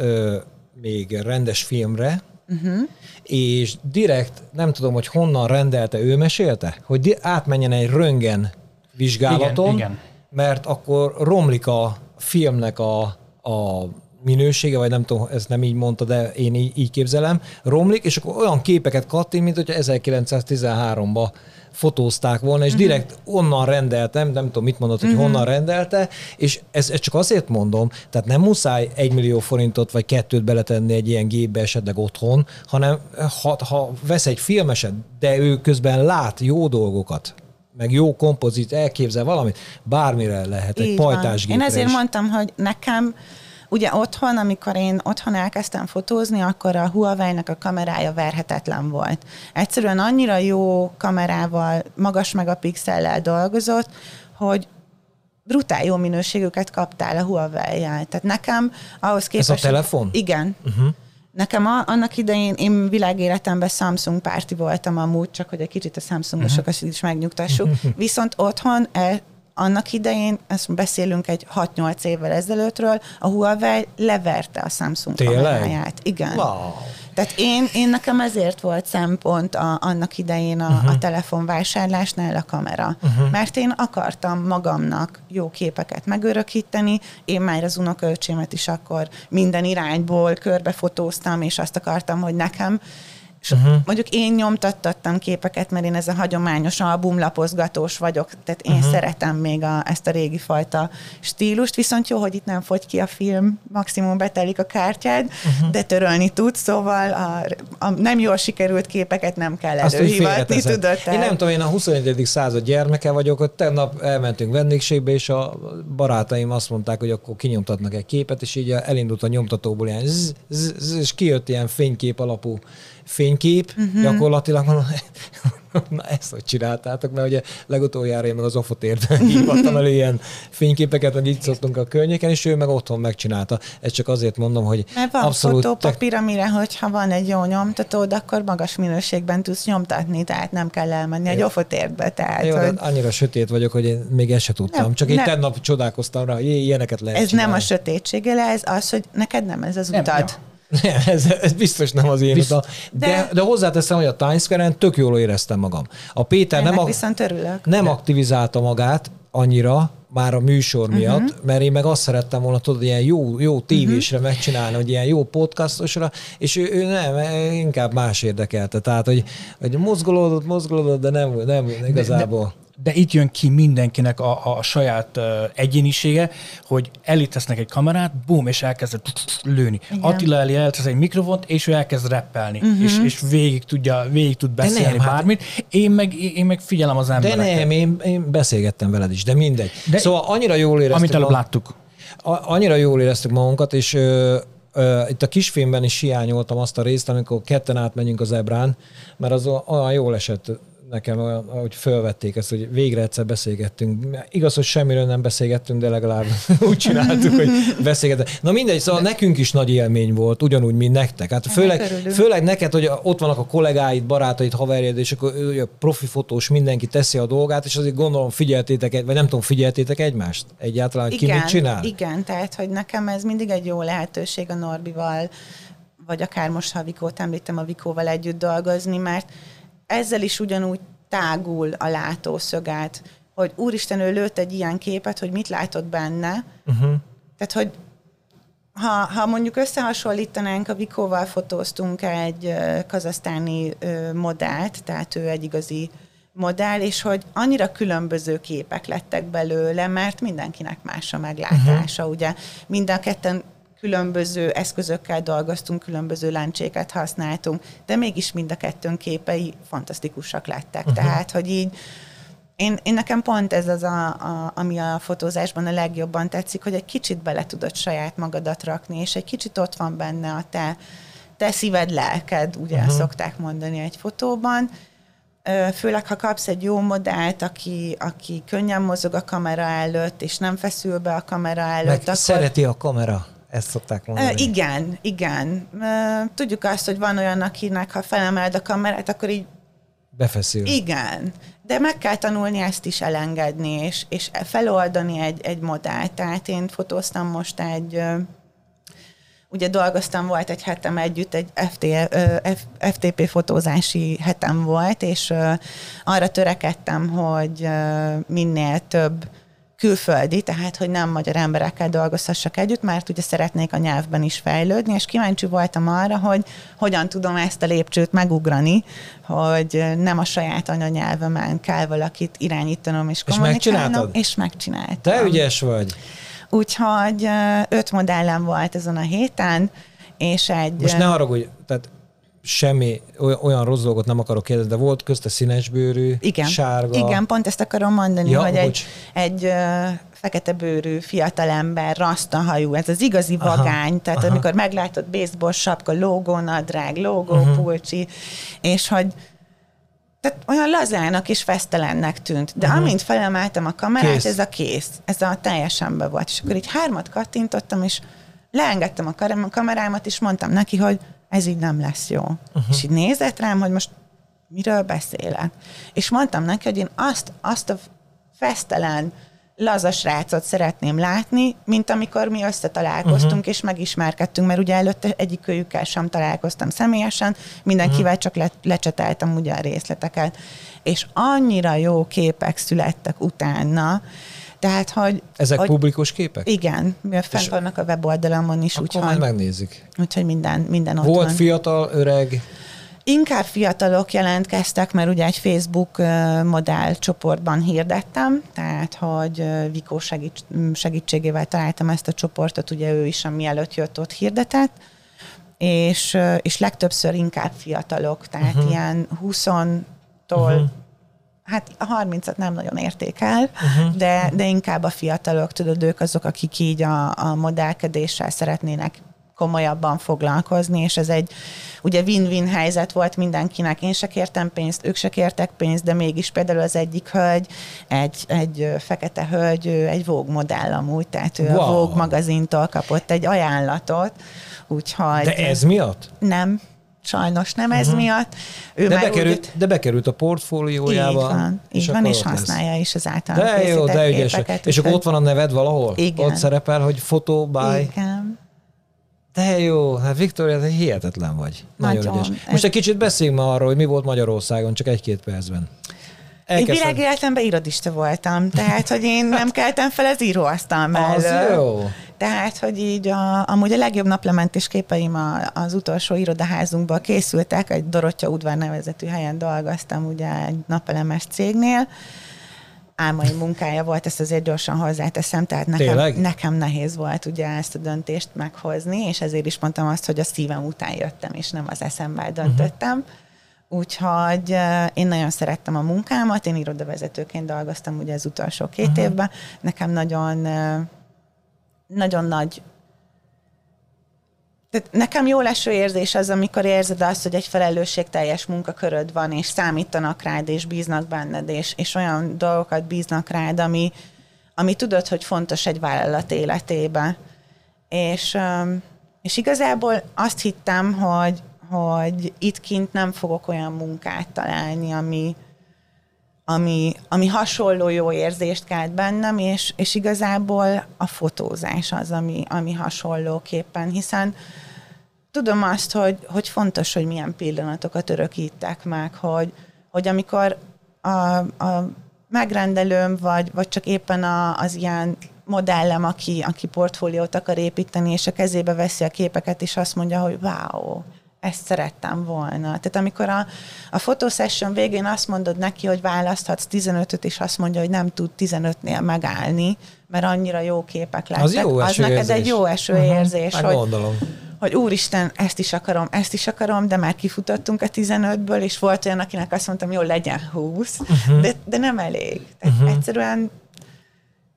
Speaker 1: még rendes filmre, uh-huh. és direkt, nem tudom, hogy honnan rendelte, ő mesélte, hogy átmenjen egy röntgen vizsgálaton,
Speaker 7: Igen, igen.
Speaker 1: mert akkor romlik a filmnek a, a minősége, vagy nem tudom, ez nem így mondta, de én így, így képzelem, romlik, és akkor olyan képeket kattint, mint hogyha 1913-ban fotózták volna, és direkt onnan rendeltem, nem tudom, mit mondott, hogy honnan rendelte, és ez, ez csak azért mondom, tehát nem muszáj egy millió forintot vagy kettőt beletenni egy ilyen gépbe esetleg otthon, hanem ha, ha vesz egy filmeset, de ő közben lát jó dolgokat, meg jó kompozit, elképzel valamit, bármire lehet, egy
Speaker 6: Így van.
Speaker 1: pajtásgépre
Speaker 6: Én ezért
Speaker 1: is.
Speaker 6: mondtam, hogy nekem Ugye otthon, amikor én otthon elkezdtem fotózni, akkor a Huawei-nak a kamerája verhetetlen volt. Egyszerűen annyira jó kamerával, magas megapixellel dolgozott, hogy brutál jó minőségűket kaptál a Huawei-jel. Tehát nekem ahhoz képest...
Speaker 1: telefon?
Speaker 6: Igen. Uh-huh. Nekem a, annak idején, én világéletemben Samsung párti voltam amúgy, csak hogy egy kicsit a Samsungosokat uh-huh. is megnyugtassuk. Viszont otthon e, annak idején, ezt beszélünk egy 6-8 évvel ezelőttről, a Huawei leverte a Samsung
Speaker 1: Tényleg?
Speaker 6: kameráját. Igen.
Speaker 1: Wow.
Speaker 6: Tehát én, én nekem ezért volt szempont a, annak idején a, uh-huh. a telefonvásárlásnál a kamera. Uh-huh. Mert én akartam magamnak jó képeket megörökíteni, én már az unokaöcsémet is akkor minden irányból körbefotóztam, és azt akartam, hogy nekem és uh-huh. mondjuk én nyomtattattam képeket, mert én ez a hagyományos albumlapozgatós vagyok, tehát én uh-huh. szeretem még a, ezt a régi fajta stílust, viszont jó, hogy itt nem fogy ki a film, maximum betelik a kártyád, uh-huh. de törölni tudsz, szóval a, a nem jól sikerült képeket nem kell előhivatni, tudod?
Speaker 1: Én nem
Speaker 6: tehát-
Speaker 1: tudom, én a 21. század gyermeke vagyok, hogy tegnap elmentünk vendégségbe, és a barátaim azt mondták, hogy akkor kinyomtatnak egy képet, és így elindult a nyomtatóból ilyen zzz, zzz, és kijött ilyen fénykép alapú fénykép, uh-huh. gyakorlatilag mondom, na ezt hogy csináltátok, mert ugye legutoljára én meg az Ofotérben hívattam elő ilyen fényképeket, hogy így szoktunk a környéken, és ő meg otthon megcsinálta. Ezt csak azért mondom, hogy
Speaker 6: Mert van
Speaker 1: abszolút
Speaker 6: fotópapír, amire, hogyha van egy jó nyomtatód, akkor magas minőségben tudsz nyomtatni, tehát nem kell elmenni egy ofotérbe. Tehát,
Speaker 1: Jó,
Speaker 6: hogy
Speaker 1: annyira sötét vagyok, hogy én még ezt se tudtam.
Speaker 6: Nem,
Speaker 1: Csak én
Speaker 6: nem.
Speaker 1: tegnap csodálkoztam rá, hogy ilyeneket lehet
Speaker 6: ez
Speaker 1: csinálni.
Speaker 6: nem a sötétsége, ez az, hogy neked nem ez az
Speaker 7: Nem,
Speaker 6: utad.
Speaker 7: ja.
Speaker 1: Nem, ez, ez biztos nem az én
Speaker 7: Visz-
Speaker 1: utam. De, de,
Speaker 6: De-
Speaker 1: de hozzáteszem, hogy a Times Square-en tök jól éreztem magam. A Péter
Speaker 6: Ennek
Speaker 1: nem, a,
Speaker 6: viszont örülök.
Speaker 1: nem aktivizálta magát annyira, már a műsor miatt, uh-huh. mert én meg azt szerettem volna, tudod, ilyen jó, jó tévésre uh-huh. megcsinálni, hogy ilyen jó podcastosra, és ő, ő nem, inkább más érdekelte. Tehát, hogy, hogy mozgolódott, mozgolódott, de nem, nem igazából.
Speaker 7: de itt jön ki mindenkinek a, a saját uh, egyénisége, hogy elítesznek egy kamerát, bum, és elkezd lőni. Igen. Attila elé eltesz egy mikrofont, és ő elkezd rappelni, uh-huh. és, és végig, tudja, végig tud beszélni
Speaker 1: nem, hát-
Speaker 7: bármit. Én meg, én meg figyelem az
Speaker 1: De
Speaker 7: embereket.
Speaker 1: nem, én, én beszélgettem veled is, de mindegy.
Speaker 7: De-
Speaker 1: De szóval annyira jól éreztük.
Speaker 7: Amit előbb láttuk.
Speaker 1: A- annyira jól éreztük magunkat, és ö, ö, itt a kisfilmben is hiányoltam azt a részt, amikor ketten átmegyünk az ebrán, mert az olyan jól esett nekem, olyan, ahogy fölvették ezt, hogy végre egyszer beszélgettünk. Igaz, hogy semmiről nem beszélgettünk, de legalább úgy csináltuk, hogy beszélgettünk. Na mindegy, szóval de... nekünk is nagy élmény volt, ugyanúgy, mint nektek. Hát főleg,
Speaker 6: örülünk.
Speaker 1: főleg neked, hogy ott vannak a kollégáid, barátaid, haverjaid, és akkor ő, a profi fotós mindenki teszi a dolgát, és azért gondolom figyeltétek, vagy nem tudom, figyeltétek egymást egyáltalán, ki mit csinál?
Speaker 6: Igen, tehát, hogy nekem ez mindig egy jó lehetőség a Norbival, vagy akár most, ha Vikót említem, a Vikóval együtt dolgozni, mert ezzel is ugyanúgy tágul a látószögát, hogy úristen, ő lőtt egy ilyen képet, hogy mit látott benne. Uh-huh. Tehát, hogy ha, ha mondjuk összehasonlítanánk, a Vikóval fotóztunk egy kazasztáni modellt, tehát ő egy igazi modell, és hogy annyira különböző képek lettek belőle, mert mindenkinek más a meglátása, uh-huh. ugye mind a ketten különböző eszközökkel dolgoztunk, különböző lencséket használtunk, de mégis mind a kettőnk képei fantasztikusak lettek. Uh-huh. Tehát, hogy így én, én nekem pont ez az, a, a, ami a fotózásban a legjobban tetszik, hogy egy kicsit bele tudod saját magadat rakni, és egy kicsit ott van benne a te, te szíved, lelked, ugye uh-huh. szokták mondani egy fotóban. Főleg, ha kapsz egy jó modellt, aki, aki könnyen mozog a kamera előtt, és nem feszül be a kamera előtt,
Speaker 1: Meg
Speaker 6: akkor...
Speaker 1: szereti a kamera, ezt szokták mondani.
Speaker 6: igen, igen. Tudjuk azt, hogy van olyan, akinek ha felemeled a kamerát, akkor így
Speaker 1: Befeszül.
Speaker 6: igen, de meg kell tanulni ezt is elengedni, és, és feloldani egy, egy modellt. Tehát én fotóztam most egy, ugye dolgoztam, volt egy hetem együtt, egy FT, F, FTP fotózási hetem volt, és arra törekedtem, hogy minél több külföldi, tehát hogy nem magyar emberekkel dolgozhassak együtt, mert ugye szeretnék a nyelvben is fejlődni, és kíváncsi voltam arra, hogy hogyan tudom ezt a lépcsőt megugrani, hogy nem a saját anyanyelvemen kell valakit irányítanom és kommunikálnom,
Speaker 1: megcsináltad?
Speaker 6: és megcsináltam.
Speaker 1: Te ügyes vagy.
Speaker 6: Úgyhogy öt modellem volt ezen a héten, és egy...
Speaker 1: Most ne haragudj, tehát semmi oly- olyan rossz dolgot nem akarok kérdezni, de volt közte színesbőrű,
Speaker 6: igen,
Speaker 1: sárga.
Speaker 6: Igen, pont ezt akarom mondani,
Speaker 1: Ja,
Speaker 6: hogy egy,
Speaker 1: bocs.
Speaker 6: egy ö, fekete bőrű fiatalember, rasztahajú, ez az igazi
Speaker 1: Aha,
Speaker 6: vagány, tehát
Speaker 1: aha.
Speaker 6: amikor meglátod baseball sapka, logó, nadrág, logó, uh-huh. pulcsi, és hogy tehát olyan lazának és fesztelennek tűnt. De uh-huh. amint felemeltem a kamerát,
Speaker 1: Kész.
Speaker 6: ez a kész. Ez a teljesen be volt. És akkor így hármat kattintottam, és leengedtem a kamerámat, és mondtam neki, hogy ez így nem lesz jó. Uh-huh. És így nézett rám, hogy most miről beszélek. És mondtam neki, hogy én azt, azt a fesztelen, laza srácot szeretném látni, mint amikor mi összetalálkoztunk, uh-huh. és megismerkedtünk, mert ugye előtte egyikőjükkel sem találkoztam személyesen, mindenkivel uh-huh. csak le, lecseteltem ugye a részleteket. És annyira jó képek születtek utána, tehát, hogy...
Speaker 1: Ezek
Speaker 6: hogy,
Speaker 1: publikus képek?
Speaker 6: Igen, mivel fent
Speaker 1: És-
Speaker 6: vannak a weboldalamon is,
Speaker 1: Akkor majd
Speaker 6: úgyhogy,
Speaker 1: megnézzük.
Speaker 6: úgyhogy minden, minden ott
Speaker 1: Volt
Speaker 6: van.
Speaker 1: fiatal, öreg,
Speaker 6: Inkább fiatalok jelentkeztek, mert ugye egy Facebook modell csoportban hirdettem, tehát hogy Vikó segíts, m, segítségével találtam ezt a csoportot, ugye ő is, ami előtt jött, ott hirdetett, és, és legtöbbször inkább fiatalok, tehát uh-huh. ilyen 20-tól uh-huh. Hát a 30-at nem nagyon értékel, uh-huh. de, de inkább a fiatalok, tudod, ők azok, akik így a, a modellkedéssel szeretnének komolyabban foglalkozni, és ez egy ugye win-win helyzet volt mindenkinek. Én se kértem pénzt, ők se kértek pénzt, de mégis például az egyik hölgy, egy, egy fekete hölgy, ő egy Vogue modell amúgy, tehát ő. Wow. a Vogue magazintól kapott egy ajánlatot, úgyhogy...
Speaker 1: de ez miatt?
Speaker 6: Nem, sajnos nem ez miatt. Ő
Speaker 1: De
Speaker 6: már
Speaker 1: bekerült,
Speaker 6: úgy,
Speaker 1: de bekerült a portfóliójába.
Speaker 6: így van, így van, és
Speaker 1: ott lesz.
Speaker 6: használja is az általán
Speaker 1: De jó, de ügyes.
Speaker 6: képeket,
Speaker 1: És akkor ott van a neved valahol?
Speaker 6: Igen.
Speaker 1: Ott szerepel, hogy fotó by.
Speaker 6: Igen.
Speaker 1: Te jó, hát Viktória, te hihetetlen vagy. Nagyon,
Speaker 6: Nagyon.
Speaker 1: ügyes. Most egy kicsit beszéljünk ma arról, hogy mi volt Magyarországon, csak egy-két percben.
Speaker 6: Én
Speaker 1: Elkezdted-
Speaker 6: világéletemben irodista voltam, tehát, hogy én nem keltem fel az íróasztal
Speaker 1: Az
Speaker 6: mellől.
Speaker 1: jó.
Speaker 6: Tehát, hogy így a, amúgy a legjobb naplementés képeim a, az utolsó irodaházunkból készültek, egy Dorottya udvar nevezetű helyen dolgoztam ugye egy napelemes cégnél, álmai munkája volt, ezt azért gyorsan hozzáteszem, tehát nekem,
Speaker 1: Tényleg?
Speaker 6: nekem nehéz volt ugye ezt a döntést meghozni, és ezért is mondtam azt, hogy a szívem után jöttem, és nem az eszemmel döntöttem. Úgyhogy én nagyon szerettem a munkámat, én irodavezetőként dolgoztam ugye az utolsó két uh-huh. évben, nekem nagyon nagyon nagy tehát nekem jó leső érzés az, amikor érzed azt, hogy egy felelősségteljes munkaköröd van, és számítanak rád, és bíznak benned, és, és olyan dolgokat bíznak rád, ami, ami tudod, hogy fontos egy vállalat életébe. És, és igazából azt hittem, hogy, hogy itt kint nem fogok olyan munkát találni, ami, ami, ami hasonló jó érzést kelt bennem, és, és igazából a fotózás az, ami, ami hasonlóképpen, hiszen tudom azt, hogy, hogy fontos, hogy milyen pillanatokat örökítek meg, hogy, hogy amikor a, a megrendelőm, vagy, vagy csak éppen a, az ilyen modellem, aki, aki portfóliót akar építeni, és a kezébe veszi a képeket, és azt mondja, hogy wow, ezt szerettem volna. Tehát amikor a, a fotosession végén azt mondod neki, hogy választhatsz 15-öt, és azt mondja, hogy nem tud 15-nél megállni, mert annyira jó képek lettek,
Speaker 1: Az jó
Speaker 6: az neked egy jó esőérzés,
Speaker 1: Hát
Speaker 6: hogy,
Speaker 1: gondolom.
Speaker 6: hogy úristen, ezt is akarom, ezt is akarom, de már kifutottunk a 15-ből, és volt olyan, akinek azt mondtam, jó, legyen 20, uh-huh. de, de nem elég. Tehát uh-huh. egyszerűen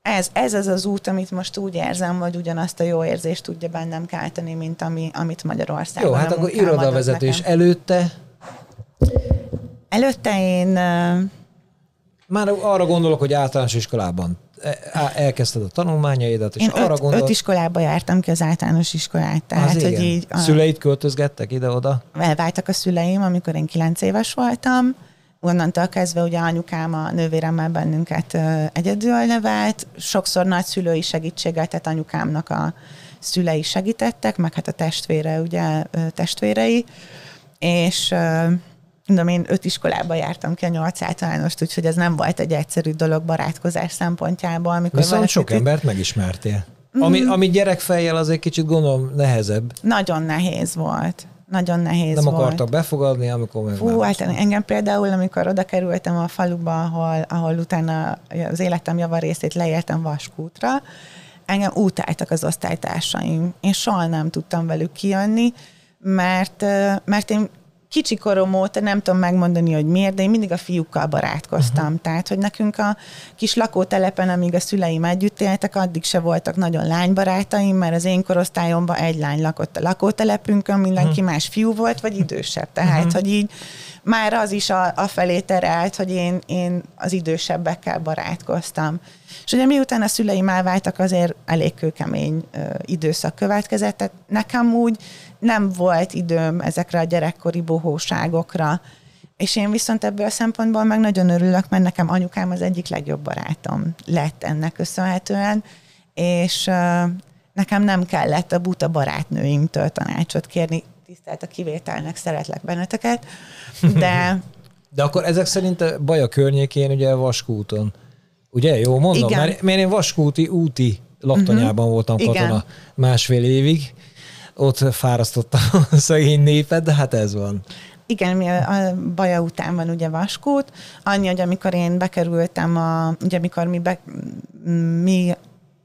Speaker 6: ez, ez az az út, amit most úgy érzem, hogy ugyanazt a jó érzést tudja bennem kelteni, mint ami, amit Magyarországon
Speaker 1: Jó, hát akkor irodavezetés
Speaker 6: nekem.
Speaker 1: előtte
Speaker 6: Előtte én
Speaker 1: már arra gondolok, hogy általános iskolában e- elkezdted a tanulmányaidat, és
Speaker 6: én
Speaker 1: arra
Speaker 6: öt,
Speaker 1: gondolok,
Speaker 6: öt iskolába jártam ki az általános iskolát, tehát
Speaker 1: az
Speaker 6: hogy
Speaker 1: igen.
Speaker 6: így a,
Speaker 1: Szüleid költözgettek ide-oda?
Speaker 6: elváltak a szüleim, amikor én kilenc éves voltam. Onnantól kezdve ugye anyukám a nővéremmel bennünket egyedül nevelt, sokszor nagyszülői segítséggel, tehát anyukámnak a szülei segítettek, meg hát a testvére, ugye testvérei, és mondom, én öt iskolába jártam ki a nyolc általánost, úgyhogy ez nem volt egy egyszerű dolog barátkozás szempontjából. Amikor
Speaker 1: Viszont sok
Speaker 6: itt-
Speaker 1: embert megismertél. Ami,
Speaker 6: Mhm.
Speaker 1: ami gyerekfejjel azért kicsit gondolom nehezebb.
Speaker 6: Nagyon nehéz volt. Nagyon nehéz
Speaker 1: Nem
Speaker 6: volt.
Speaker 1: akartak befogadni, amikor meg
Speaker 6: Fú, hát engem például, amikor oda kerültem a faluba, ahol, ahol utána az életem javarészét leértem Vaskútra, engem utáltak az osztálytársaim. Én soha nem tudtam velük kijönni, mert, mert én kicsi korom óta nem tudom megmondani, hogy miért, de én mindig a fiúkkal barátkoztam. Uh-huh. Tehát, hogy nekünk a kis lakótelepen, amíg a szüleim együtt éltek, addig se voltak nagyon lánybarátaim, mert az én korosztályomban egy lány lakott a lakótelepünkön, mindenki uh-huh. más fiú volt, vagy idősebb. Tehát, uh-huh. hogy így már az is a, a felé terelt, hogy én, én az idősebbekkel barátkoztam. És ugye miután a szüleim elváltak, azért elég kőkemény ö, időszak következett, tehát nekem úgy nem volt időm ezekre a gyerekkori bohóságokra, és én viszont ebből a szempontból meg nagyon örülök, mert nekem anyukám az egyik legjobb barátom lett ennek köszönhetően, és nekem nem kellett a buta barátnőimtől tanácsot kérni, tisztelt a kivételnek, szeretlek benneteket, de
Speaker 1: De akkor ezek szerint a Baja környékén, ugye Vaskúton. Ugye, jó mondom?
Speaker 6: Igen.
Speaker 1: Mert, mert én Vaskúti úti laktanyában uh-huh. voltam
Speaker 6: Igen.
Speaker 1: katona másfél évig. Ott fárasztottam a szegény népet, de hát ez van.
Speaker 6: Igen, mi a a Baja után van ugye Vaskút. Annyi, hogy amikor én bekerültem, a, ugye amikor mi, be, mi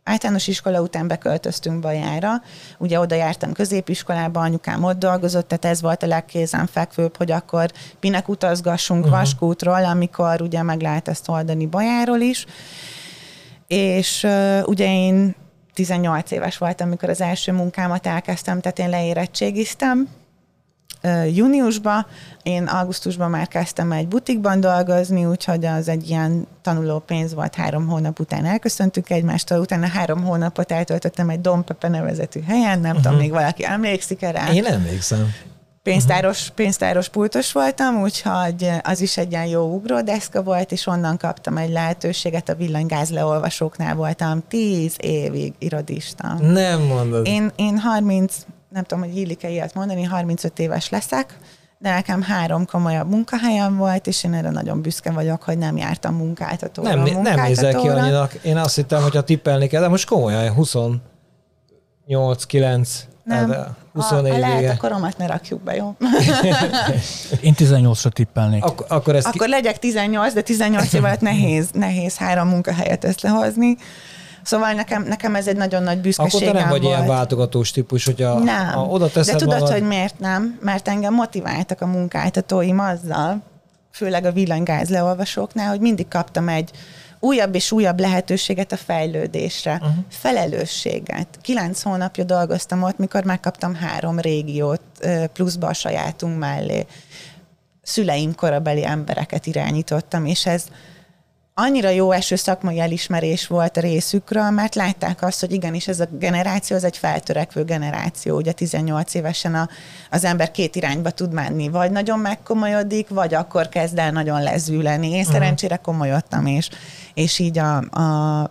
Speaker 6: általános iskola után beköltöztünk Bajára, ugye oda jártam középiskolába, anyukám ott dolgozott, tehát ez volt a legkézenfekvőbb, hogy akkor minek utazgassunk uh-huh. Vaskútról, amikor ugye meg lehet ezt oldani Bajáról is. És uh, ugye én 18 éves voltam, amikor az első munkámat elkezdtem, tehát én leérettségiztem, júniusban, én augusztusban már kezdtem egy butikban dolgozni, úgyhogy az egy ilyen tanuló pénz volt, három hónap után elköszöntük egymástól, utána három hónapot eltöltöttem egy Dompepe nevezetű helyen, nem uh-huh. tudom, még valaki emlékszik erre.
Speaker 1: Én emlékszem.
Speaker 6: Pénztáros, pénztáros pultos voltam, úgyhogy az is egy ilyen jó ugródeszka volt, és onnan kaptam egy lehetőséget, a villanygáz leolvasóknál voltam tíz évig irodista.
Speaker 1: Nem mondod.
Speaker 6: Én, én 30, nem tudom, hogy illik-e ilyet mondani, 35 éves leszek, de nekem három komolyabb munkahelyem volt, és én erre nagyon büszke vagyok, hogy nem jártam munkáltatóra.
Speaker 1: Nem, nem nézel ki
Speaker 6: munkáltatóra.
Speaker 1: annyinak. Én azt hittem, hogy ha tippelni kell, de most komolyan, 28, 9,
Speaker 6: Nem.
Speaker 1: hát, 24
Speaker 6: ha, ha lehet,
Speaker 1: vége.
Speaker 6: a koromat ne rakjuk be, jó?
Speaker 7: Én 18-ra tippelnék.
Speaker 1: Ak- akkor ezt
Speaker 6: Akkor legyek 18, de 18 év alatt nehéz, nehéz három munkahelyet összehozni. Szóval nekem, nekem ez egy nagyon nagy
Speaker 1: Akkor
Speaker 6: büszkeségem
Speaker 1: te nem vagy
Speaker 6: volt.
Speaker 1: ilyen váltogatós típus, hogyha
Speaker 6: Nem.
Speaker 1: ha oda
Speaker 6: De
Speaker 1: teszed
Speaker 6: tudod,
Speaker 1: magad,
Speaker 6: hogy miért nem? Mert engem motiváltak a munkáltatóim azzal, főleg a villanygáz leolvasóknál, hogy mindig kaptam egy újabb és újabb lehetőséget a fejlődésre, uh-huh. felelősséget. Kilenc hónapja dolgoztam ott, mikor megkaptam három régiót pluszba a sajátunk mellé. Szüleim korabeli embereket irányítottam, és ez annyira jó eső szakmai elismerés volt a részükről, mert látták azt, hogy igenis ez a generáció, ez egy feltörekvő generáció. Ugye 18 évesen a, az ember két irányba tud menni, vagy nagyon megkomolyodik, vagy akkor kezd el nagyon lezüleni. Én szerencsére komolyodtam, és, és így a, a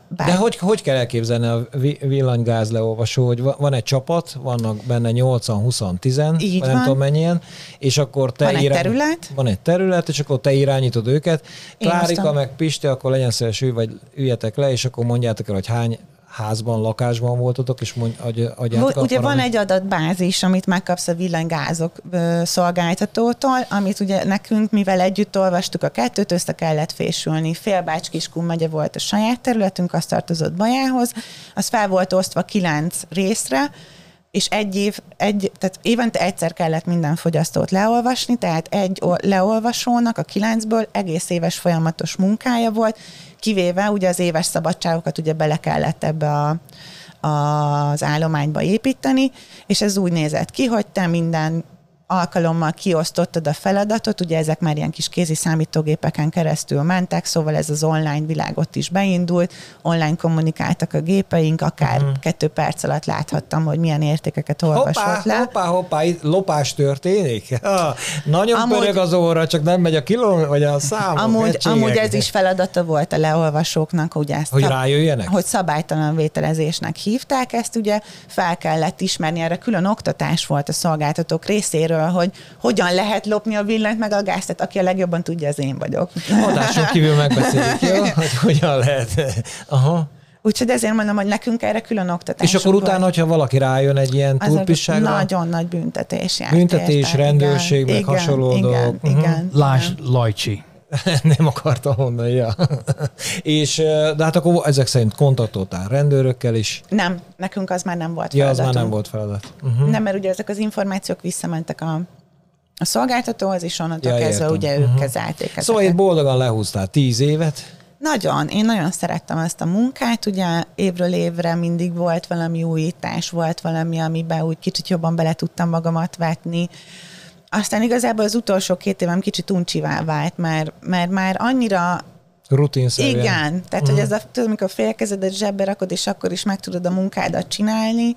Speaker 6: bár...
Speaker 1: De hogy, hogy kell elképzelni a vi- villanygáz leolvasó, hogy va- van egy csapat, vannak benne 8-an, 20 10
Speaker 6: Így
Speaker 1: nem
Speaker 6: van.
Speaker 1: tudom mennyien, és akkor te
Speaker 6: Van egy terület.
Speaker 1: Van egy terület, és akkor te irányítod őket.
Speaker 6: Én
Speaker 1: Klárika meg Pisti, akkor legyen szíves, vagy üljetek le, és akkor mondjátok el, hogy hány házban, lakásban voltatok, és mondj, adj, adjátok
Speaker 6: Vo- Ugye van egy adatbázis, amit megkapsz a villanygázok ö, szolgáltatótól, amit ugye nekünk, mivel együtt olvastuk a kettőt, össze kellett fésülni. Félbács Kiskun megye volt a saját területünk, az tartozott Bajához, az fel volt osztva kilenc részre, és egy év, egy, tehát évente egyszer kellett minden fogyasztót leolvasni, tehát egy leolvasónak a kilencből egész éves folyamatos munkája volt, kivéve ugye az éves szabadságokat ugye bele kellett ebbe a, az állományba építeni, és ez úgy nézett ki, hogy te minden alkalommal kiosztottad a feladatot, ugye ezek már ilyen kis kézi számítógépeken keresztül mentek, szóval ez az online világ ott is beindult, online kommunikáltak a gépeink, akár uh-huh. kettő perc alatt láthattam, hogy milyen értékeket olvasott
Speaker 1: Hoppá,
Speaker 6: le.
Speaker 1: hoppá, hoppá, itt lopás történik? Ha, nagyon
Speaker 6: Amúgy-
Speaker 1: pörög az óra, csak nem megy a kiló, vagy a számok.
Speaker 6: Amúgy,
Speaker 1: egységek.
Speaker 6: amúgy ez is feladata volt a leolvasóknak, ugye ezt
Speaker 1: Hogy
Speaker 6: szab-
Speaker 1: rájöjjenek?
Speaker 6: hogy szabálytalan vételezésnek hívták ezt, ugye fel kellett ismerni, erre külön oktatás volt a szolgáltatók részéről, hogy hogyan lehet lopni a villanyt meg a gázt, tehát aki a legjobban tudja, az én vagyok.
Speaker 1: Adáson kívül megbeszéljük, jó? Hogy hogyan lehet. Aha.
Speaker 6: Úgyhogy ezért mondom, hogy nekünk erre külön oktatás
Speaker 1: És akkor utána, hogyha valaki rájön egy ilyen turpisságra,
Speaker 6: nagyon nagy büntetés.
Speaker 1: Büntetés,
Speaker 6: érte.
Speaker 1: rendőrség, meg
Speaker 6: igen,
Speaker 1: hasonló
Speaker 6: igen,
Speaker 1: dolgok.
Speaker 6: Igen,
Speaker 1: Mhm.
Speaker 6: igen,
Speaker 7: Lásd, Lajcsi.
Speaker 1: nem akartam mondani, ja. És, de hát akkor ezek szerint kontaktoltál rendőrökkel is.
Speaker 6: Nem, nekünk az már nem volt
Speaker 1: Ja, az már
Speaker 6: feladatunk.
Speaker 1: nem volt feladat. Uh-huh.
Speaker 6: Nem, mert ugye ezek az információk visszamentek a, a szolgáltatóhoz, és onnantól
Speaker 1: Ja,
Speaker 6: kezdve
Speaker 1: értem.
Speaker 6: ugye ők uh-huh. kezelték ezeket.
Speaker 1: Szóval itt boldogan lehúztál tíz évet.
Speaker 6: Nagyon, én nagyon szerettem ezt a munkát, ugye évről évre mindig volt valami újítás, volt valami, amiben úgy kicsit jobban bele tudtam magamat vetni. Aztán igazából az utolsó két évem kicsit uncsivá vált, mert, mert már annyira
Speaker 1: Rutinszerűen.
Speaker 6: igen, tehát hogy ez a, tudod, amikor félkezedet zsebbe rakod, és akkor is meg tudod a munkádat csinálni.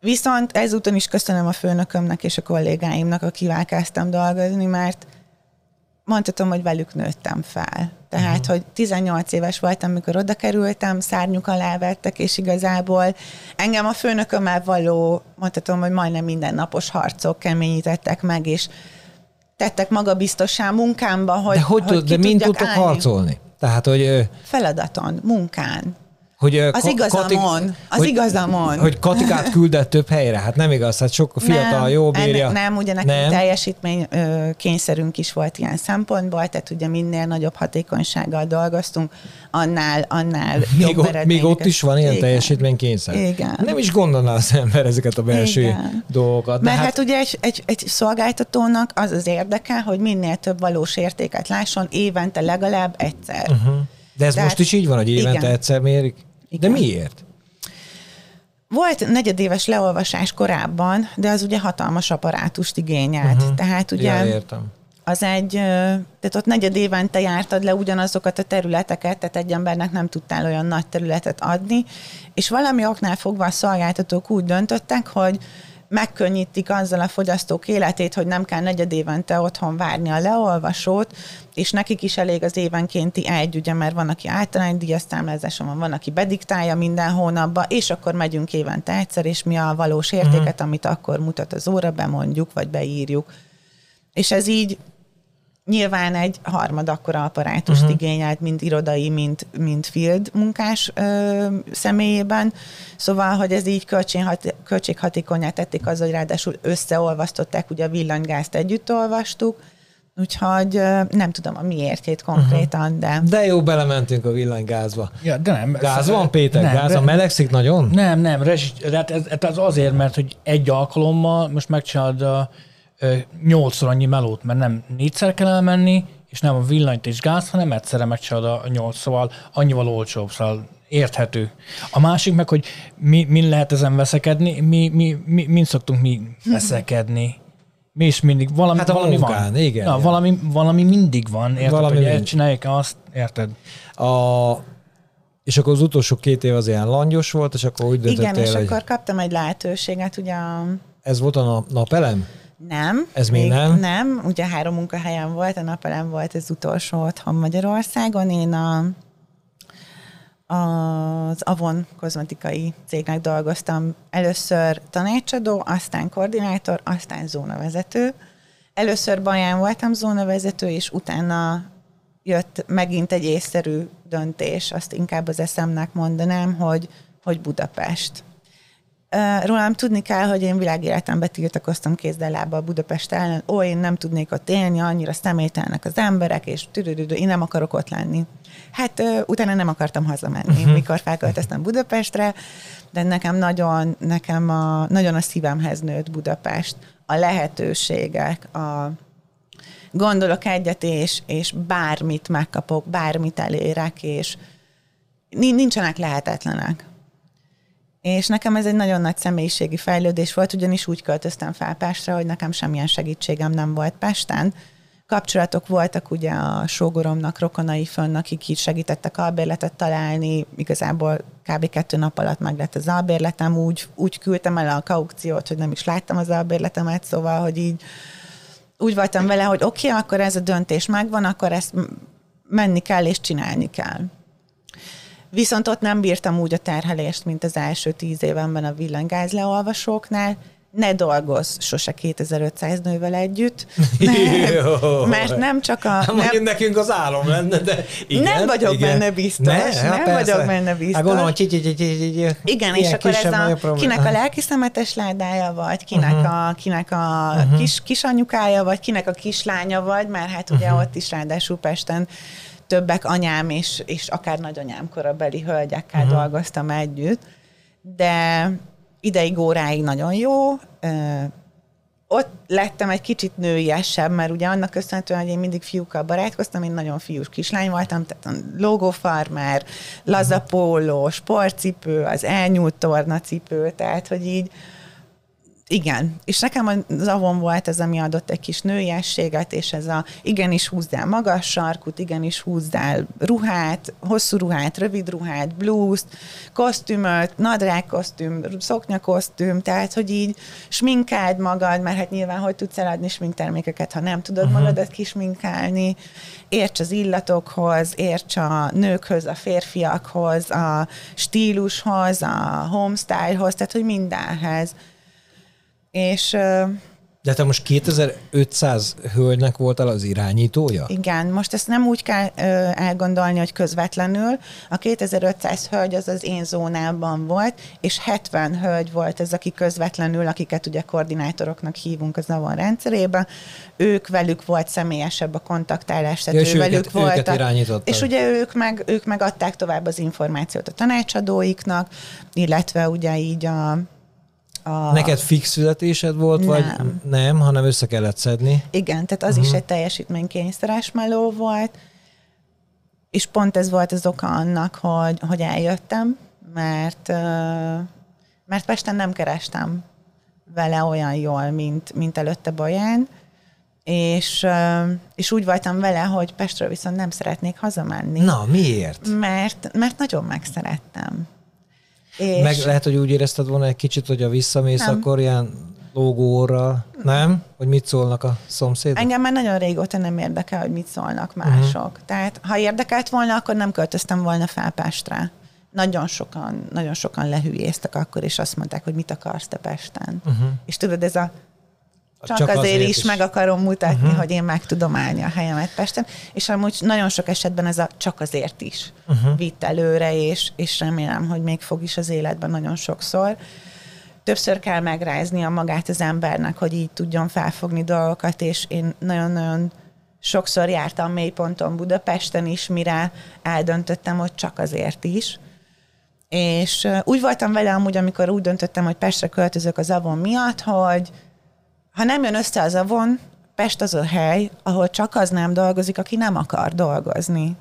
Speaker 6: Viszont ezúton is köszönöm a főnökömnek és a kollégáimnak, akivel kezdtem dolgozni, mert mondhatom, hogy velük nőttem fel. Tehát, uh-huh. hogy 18 éves voltam, amikor oda kerültem, szárnyuk alá vettek, és igazából engem a főnökömmel való, mondhatom, hogy majdnem mindennapos harcok keményítettek meg, és tettek magabiztossá munkámba, hogy
Speaker 1: De, hogy, tud,
Speaker 6: ki
Speaker 1: de mind tudtok
Speaker 6: állni.
Speaker 1: harcolni? Tehát, hogy,
Speaker 6: Feladaton, munkán.
Speaker 1: Hogy
Speaker 6: Az igazamon, az
Speaker 1: hogy,
Speaker 6: igazamon.
Speaker 1: Hogy Katikát küldett több helyre. Hát nem igaz, hát sok fiatal jó bírja.
Speaker 6: Ennek, nem, ugye nekünk
Speaker 1: Nem?
Speaker 6: teljesítmény ö, kényszerünk is volt ilyen szempontból, tehát ugye minél nagyobb hatékonysággal dolgoztunk, annál, annál
Speaker 1: Még
Speaker 6: jobb
Speaker 1: ott, még ott is van ilyen
Speaker 6: Igen.
Speaker 1: teljesítménykényszer.
Speaker 6: Igen.
Speaker 1: Nem is gondolná az ember ezeket a belső
Speaker 6: Igen.
Speaker 1: dolgokat.
Speaker 6: Mert
Speaker 1: hát,
Speaker 6: hát ugye egy, egy, egy szolgáltatónak az az érdeke, hogy minél több valós értéket lásson évente legalább egyszer. Uh-huh.
Speaker 1: de ez
Speaker 6: de
Speaker 1: most
Speaker 6: hát-
Speaker 1: is így van, hogy évente
Speaker 6: igen.
Speaker 1: egyszer mérik?
Speaker 6: Igen.
Speaker 1: De miért?
Speaker 6: Volt negyedéves leolvasás korábban, de az ugye hatalmas apparátust igényelt. Uh-huh. Tehát ugye
Speaker 1: Ja, értem.
Speaker 6: az egy, tehát ott negyed évente jártad le ugyanazokat a területeket, tehát egy embernek nem tudtál olyan nagy területet adni, és valami oknál fogva a szolgáltatók úgy döntöttek, hogy megkönnyítik azzal a fogyasztók életét, hogy nem kell negyed évente otthon várni a leolvasót, és nekik is elég az évenkénti egy, ugye, mert van, aki általánydíjas számlázáson van, van, aki bediktálja minden hónapban, és akkor megyünk évente egyszer, és mi a valós értéket, uh-huh. amit akkor mutat az óra, bemondjuk, vagy beírjuk. És ez így nyilván egy harmad akkora apparátust uh-huh. igényelt, mint irodai, mint, mint field munkás ö, személyében. Szóval, hogy ez így költséghatékonyá tették az, hogy ráadásul összeolvasztották, ugye a villanygázt együtt olvastuk, Úgyhogy nem tudom a miértjét konkrétan, uh-huh. de...
Speaker 1: De jó, belementünk a villanygázba.
Speaker 7: Ja, de nem.
Speaker 1: Gáz van, Péter? Nem, gáz van? Melegszik nagyon?
Speaker 7: Nem, nem. Rezsi, hát ez, ez azért, mert hogy egy alkalommal most megcsinálod a nyolcszor annyi melót, mert nem négyszer kell elmenni, és nem a villanyt és gáz, hanem egyszerre megcsinálod a nyolc, szóval annyival olcsóbb, szóval érthető. A másik meg, hogy mi, mi lehet ezen veszekedni, mi, mi, mi, mi szoktunk mi veszekedni. Mi is mindig, valami,
Speaker 1: hát
Speaker 7: valami
Speaker 1: munkán,
Speaker 7: van.
Speaker 1: Igen,
Speaker 7: Na,
Speaker 1: igen.
Speaker 7: valami, valami mindig van, érted,
Speaker 1: Valami
Speaker 7: hogy
Speaker 1: mind.
Speaker 7: csinálják azt, érted?
Speaker 1: A, és akkor az utolsó két év az ilyen langyos volt, és akkor úgy döntöttél,
Speaker 6: Igen, és
Speaker 1: hogy
Speaker 6: akkor kaptam egy lehetőséget, ugye a
Speaker 1: ez volt a nap, napelem?
Speaker 6: Nem.
Speaker 1: Ez még nem?
Speaker 6: Nem, ugye három munkahelyem volt, a napelem volt az utolsó otthon Magyarországon. Én a, az Avon kozmetikai cégnek dolgoztam először tanácsadó, aztán koordinátor, aztán zónavezető. Először Baján voltam zónavezető, és utána jött megint egy észszerű döntés, azt inkább az eszemnek mondanám, hogy, hogy Budapest. Rólam tudni kell, hogy én világéletemben tiltakoztam kézzel lábbal Budapest ellen. Ó, én nem tudnék ott élni, annyira személytelnek az emberek, és tüdüdüdü, én nem akarok ott lenni. Hát utána nem akartam hazamenni, uh-huh. mikor felköltöztem Budapestre, de nekem nagyon, nekem a, nagyon a szívemhez nőtt Budapest. A lehetőségek, a, gondolok egyet, és, és bármit megkapok, bármit elérek, és nincsenek lehetetlenek. És nekem ez egy nagyon nagy személyiségi fejlődés volt, ugyanis úgy költöztem fel Pestre, hogy nekem semmilyen segítségem nem volt Pesten. Kapcsolatok voltak ugye a sógoromnak, rokonai fönn, akik így segítettek albérletet találni, igazából kb. kettő nap alatt meg lett az albérletem, úgy, úgy küldtem el a kaukciót, hogy nem is láttam az albérletemet, szóval, hogy így úgy voltam vele, hogy oké, okay, akkor ez a döntés megvan, akkor ezt menni kell és csinálni kell. Viszont ott nem bírtam úgy a terhelést, mint az első tíz évenben a villanygáz leolvasóknál. Ne dolgozz sose 2500 nővel együtt, mert, mert nem csak a...
Speaker 1: Nem,
Speaker 6: nem,
Speaker 1: nekünk az álom lenne, de igen,
Speaker 6: nem vagyok
Speaker 1: igen.
Speaker 6: benne biztos,
Speaker 1: Ne?
Speaker 6: nem
Speaker 1: Hát persze.
Speaker 6: vagyok benne biztos.
Speaker 1: Hát gondolom, hogy.
Speaker 6: Igen, és akkor ez a,
Speaker 1: nagyobb probléma.
Speaker 6: kinek a lelki szemetes ládája vagy, kinek uh-huh. a, kinek a uh-huh. kis, kisanyukája vagy, kinek a kislánya vagy, mert hát ugye uh-huh. ott is ráadásul Pesten többek anyám és, és akár nagyanyám korabeli hölgyekkel uh-huh. dolgoztam együtt, de ideig óráig nagyon jó. Ott lettem egy kicsit nőiesebb, mert ugye annak köszönhetően, hogy én mindig fiúkkal barátkoztam, én nagyon fiús kislány voltam, tehát a logófarmer, lazapóló, sportcipő, az elnyúlt tornacipő, tehát hogy így igen, és nekem az avon volt ez, ami adott egy kis nőiességet, és ez a igenis húzzál magas sarkut, igenis húzzál ruhát, hosszú ruhát, rövid ruhát, blúzt, kosztümöt, nadrág kosztüm, szoknyakosztüm, tehát, hogy így sminkáld magad, mert hát nyilván hogy tudsz eladni sminktermékeket, ha nem tudod uh-huh. magadat kisminkálni, érts az illatokhoz, érts a nőkhöz, a férfiakhoz, a stílushoz, a homestylehoz, tehát, hogy mindenhez és
Speaker 1: de te most 2500 hölgynek voltál az irányítója?
Speaker 6: Igen, most ezt nem úgy kell ö, elgondolni, hogy közvetlenül. A 2500 hölgy az az én zónában volt, és 70 hölgy volt ez, aki közvetlenül, akiket ugye koordinátoroknak hívunk az Avon rendszerében. Ők velük volt személyesebb a kontaktálás, tehát
Speaker 1: Ja, és
Speaker 6: ő velük
Speaker 1: őket-
Speaker 6: volt.
Speaker 1: őket
Speaker 6: a-. És ugye ők meg, ők meg adták tovább az információt a tanácsadóiknak, illetve ugye így a, a
Speaker 1: Neked fix fizetésed volt, vagy
Speaker 6: Nem.
Speaker 1: nem, hanem össze kellett szedni?
Speaker 6: Igen, tehát az uh-huh. is egy teljesítménykényszeres meló volt, és pont ez volt az oka annak, hogy, hogy eljöttem, mert, mert Pesten nem kerestem vele olyan jól, mint, mint előtte Baján, és, és úgy voltam vele, hogy Pestről viszont nem szeretnék hazamenni.
Speaker 1: Na, miért?
Speaker 6: Mert, mert nagyon megszerettem. És
Speaker 1: Meg lehet, hogy úgy érezted volna egy kicsit, hogy a visszamész,
Speaker 6: Nem.
Speaker 1: akkor ilyen logóra, nem? Hogy mit szólnak a szomszédok?
Speaker 6: Engem már nagyon régóta nem érdekel, hogy mit szólnak mások. Uh-huh. Tehát ha érdekelt volna, akkor nem költöztem volna fel Pestre. Nagyon sokan, nagyon sokan lehülyéztek akkor, és azt mondták, hogy mit akarsz te Pesten. Uh-huh. És tudod, ez a csak, csak azért, azért is, is meg akarom mutatni, uh-huh. hogy én meg tudom állni a helyemet Pesten, és amúgy nagyon sok esetben ez a csak azért is uh-huh. vitt előre, és, és remélem, hogy még fog is az életben nagyon sokszor. Többször kell megrázni a magát az embernek, hogy így tudjon felfogni dolgokat, és én nagyon-nagyon sokszor jártam mélyponton Budapesten is, mire eldöntöttem, hogy csak azért is. És úgy voltam vele amúgy, amikor úgy döntöttem, hogy Pestre költözök az avon miatt, hogy ha nem jön össze az avon, Pest az a hely, ahol csak az nem dolgozik, aki nem akar dolgozni.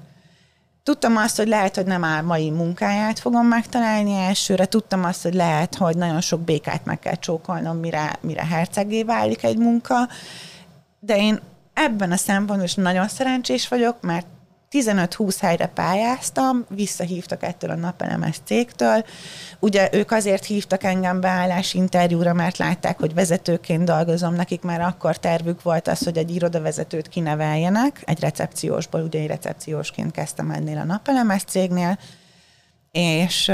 Speaker 6: Tudtam azt, hogy lehet, hogy nem áll mai munkáját fogom megtalálni elsőre, tudtam azt, hogy lehet, hogy nagyon sok békát meg kell csókolnom, mire, mire hercegé válik egy munka, de én ebben a szempontból is nagyon szerencsés vagyok, mert 15-20 helyre pályáztam, visszahívtak ettől a napelemes cégtől. Ugye ők azért hívtak engem beállás interjúra, mert látták, hogy vezetőként dolgozom, nekik már akkor tervük volt az, hogy egy irodavezetőt kineveljenek, egy recepciósból, ugye én recepciósként kezdtem ennél a napelemes cégnél, és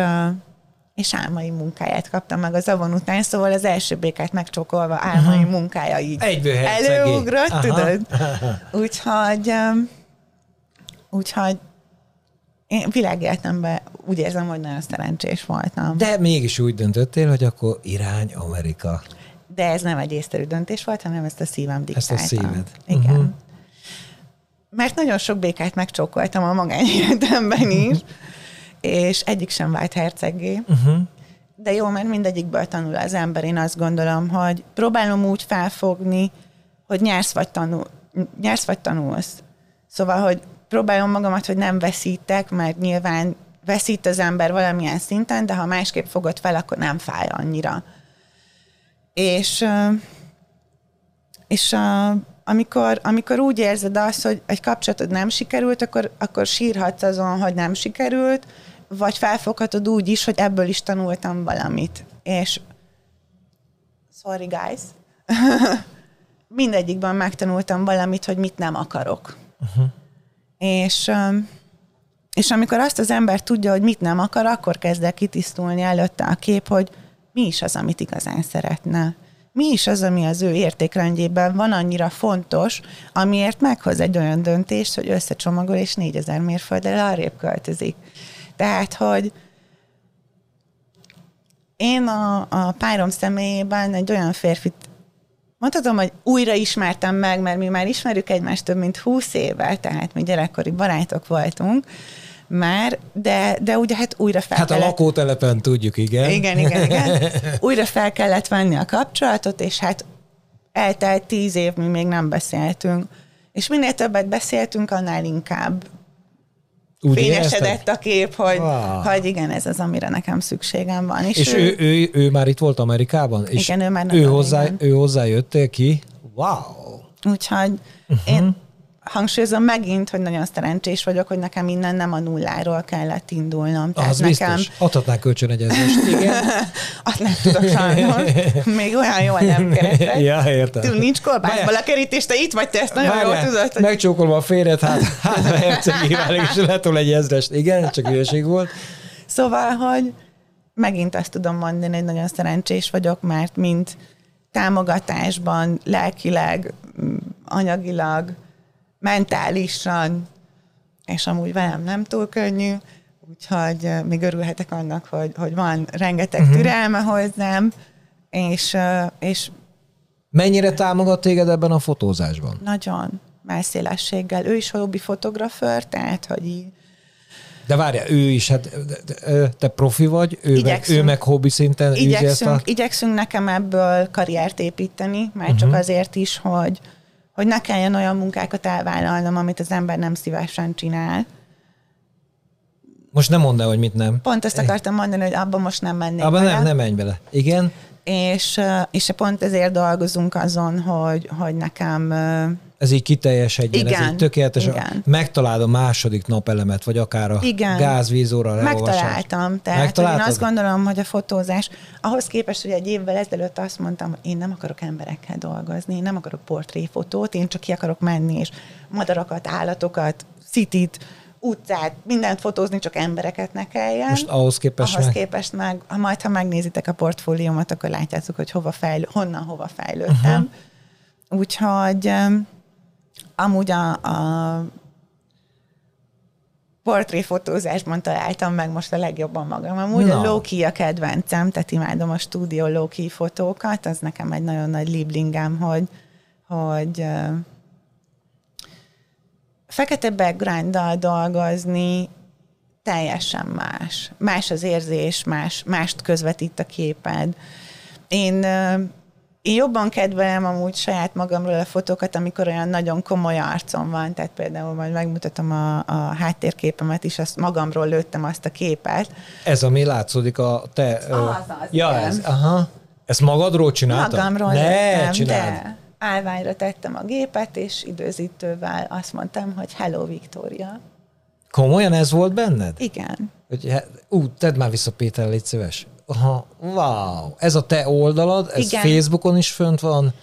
Speaker 6: és álmai munkáját kaptam meg az avon után, szóval az első békát megcsókolva álmai uh-huh. munkája így
Speaker 1: Egyből
Speaker 6: előugrott, Aha. tudod? Úgyhogy Úgyhogy én világéletemben úgy érzem, hogy nagyon szerencsés voltam.
Speaker 1: De mégis úgy döntöttél, hogy akkor irány Amerika.
Speaker 6: De ez nem egy észterű döntés volt, hanem ezt a szívem diktálta.
Speaker 1: Ezt a szíved.
Speaker 6: Igen. Uh-huh. Mert nagyon sok békát megcsókoltam a magányéletemben is, és egyik sem vált herceggé. Uh-huh. De jó, mert mindegyikből tanul az ember. Én azt gondolom, hogy próbálom úgy felfogni, hogy nyersz vagy, tanul, nyersz vagy tanulsz. Szóval, hogy próbálom magamat, hogy nem veszítek, mert nyilván veszít az ember valamilyen szinten, de ha másképp fogod fel, akkor nem fáj annyira. És, és amikor, amikor úgy érzed azt, hogy egy kapcsolatod nem sikerült, akkor, akkor sírhatsz azon, hogy nem sikerült, vagy felfoghatod úgy is, hogy ebből is tanultam valamit. És sorry guys, mindegyikben megtanultam valamit, hogy mit nem akarok. Uh-huh. És, és amikor azt az ember tudja, hogy mit nem akar, akkor kezd el kitisztulni előtte a kép, hogy mi is az, amit igazán szeretne. Mi is az, ami az ő értékrendjében van annyira fontos, amiért meghoz egy olyan döntést, hogy összecsomagol és 4000 mérföldre arrébb költözik. Tehát, hogy én a, a párom személyében egy olyan férfit mondhatom, hogy újra ismertem meg, mert mi már ismerjük egymást több mint húsz éve, tehát mi gyerekkori barátok voltunk, már, de, de ugye hát újra fel
Speaker 1: Hát kellett... a lakótelepen tudjuk, igen.
Speaker 6: Igen, igen, igen. Újra fel kellett venni a kapcsolatot, és hát eltelt tíz év, mi még nem beszéltünk. És minél többet beszéltünk, annál inkább úgy fényesedett érezted? a kép, hogy, wow. hogy igen, ez az, amire nekem szükségem van.
Speaker 1: És, és ő, ő, ő, ő már itt volt Amerikában? És
Speaker 6: igen, ő már
Speaker 1: ő, hozzá, ő hozzájöttél ki? Wow!
Speaker 6: Úgyhogy uh-huh. én hangsúlyozom megint, hogy nagyon szerencsés vagyok, hogy nekem innen nem a nulláról kellett indulnom.
Speaker 1: Tehát az nekem... biztos. Adhatnál kölcsön egy ezrest, igen.
Speaker 6: Azt nem tudok sajnos. Még olyan jól nem keresek.
Speaker 1: ja, értem.
Speaker 6: Tudod, nincs korbászban a kerítés, te itt vagy, te ezt nagyon Várjál, jól tudod.
Speaker 1: Hogy... Megcsókolom a férjet, hát, hát a hercegé válik, és letol egy ezrest. Igen, csak hülyeség volt.
Speaker 6: Szóval, hogy megint azt tudom mondani, hogy nagyon szerencsés vagyok, mert mint támogatásban, lelkileg, anyagilag, mentálisan, és amúgy velem nem túl könnyű, úgyhogy még örülhetek annak, hogy, hogy van rengeteg uh-huh. türelme hozzám, és, és
Speaker 1: Mennyire támogat téged ebben a fotózásban?
Speaker 6: Nagyon, messzélességgel. Ő is hobbi fotografőr, tehát, hogy így
Speaker 1: de várja, ő is, hát te profi vagy, ő, meg, ő meg hobbi szinten
Speaker 6: igyekszünk, a... igyekszünk nekem ebből karriert építeni, már uh-huh. csak mhm. azért is, hogy, hogy ne kelljen olyan munkákat elvállalnom, amit az ember nem szívesen csinál.
Speaker 1: Most nem mondd el, hogy mit nem.
Speaker 6: Pont ezt akartam mondani, hogy abban most nem mennék
Speaker 1: Abban nem, nem menj bele. Igen.
Speaker 6: És, és pont ezért dolgozunk azon, hogy, hogy nekem
Speaker 1: ez így kiteljesedjen, ez
Speaker 6: Igen,
Speaker 1: így tökéletes.
Speaker 6: igen.
Speaker 1: Megtalálod a második napelemet, vagy akár a
Speaker 6: Igen.
Speaker 1: gázvízóra.
Speaker 6: Megtaláltam. Tehát
Speaker 1: Megtaláltad?
Speaker 6: én azt gondolom, hogy a fotózás, ahhoz képest, hogy egy évvel ezelőtt azt mondtam, hogy én nem akarok emberekkel dolgozni, én nem akarok portréfotót, én csak ki akarok menni, és madarakat, állatokat, citit, utcát, mindent fotózni, csak embereket ne kelljen.
Speaker 1: Most ahhoz képest
Speaker 6: ahhoz
Speaker 1: meg...
Speaker 6: képest meg, ha majd ha megnézitek a portfóliómat, akkor látjátok, hogy hova fejlő, honnan hova fejlődtem. Uh-huh. Úgyhogy amúgy a, a portréfotózásban találtam meg most a legjobban magam. Amúgy
Speaker 1: Na.
Speaker 6: a low-key a kedvencem, tehát imádom a stúdió low-key fotókat, az nekem egy nagyon nagy lieblingem, hogy, hogy uh, fekete backgrounddal dolgozni teljesen más. Más az érzés, más, mást közvetít a képed. Én, ö, én jobban kedvelem amúgy saját magamról a fotókat, amikor olyan nagyon komoly arcom van, tehát például majd megmutatom a, a háttérképemet is, azt magamról lőttem azt a képet.
Speaker 1: Ez, ami látszódik a te... ö,
Speaker 6: Az, az,
Speaker 1: ja,
Speaker 6: igen.
Speaker 1: ez, aha. Ezt magadról csináltad?
Speaker 6: Magamról
Speaker 1: ne,
Speaker 6: lőttem,
Speaker 1: csináld.
Speaker 6: de állványra tettem a gépet, és időzítővel azt mondtam, hogy hello, Victoria.
Speaker 1: Komolyan ez volt benned?
Speaker 6: Igen.
Speaker 1: Hogy, ú, tedd már vissza Péter, légy szíves. Aha, wow. Ez a te oldalad, ez
Speaker 6: Igen.
Speaker 1: Facebookon is fönt van.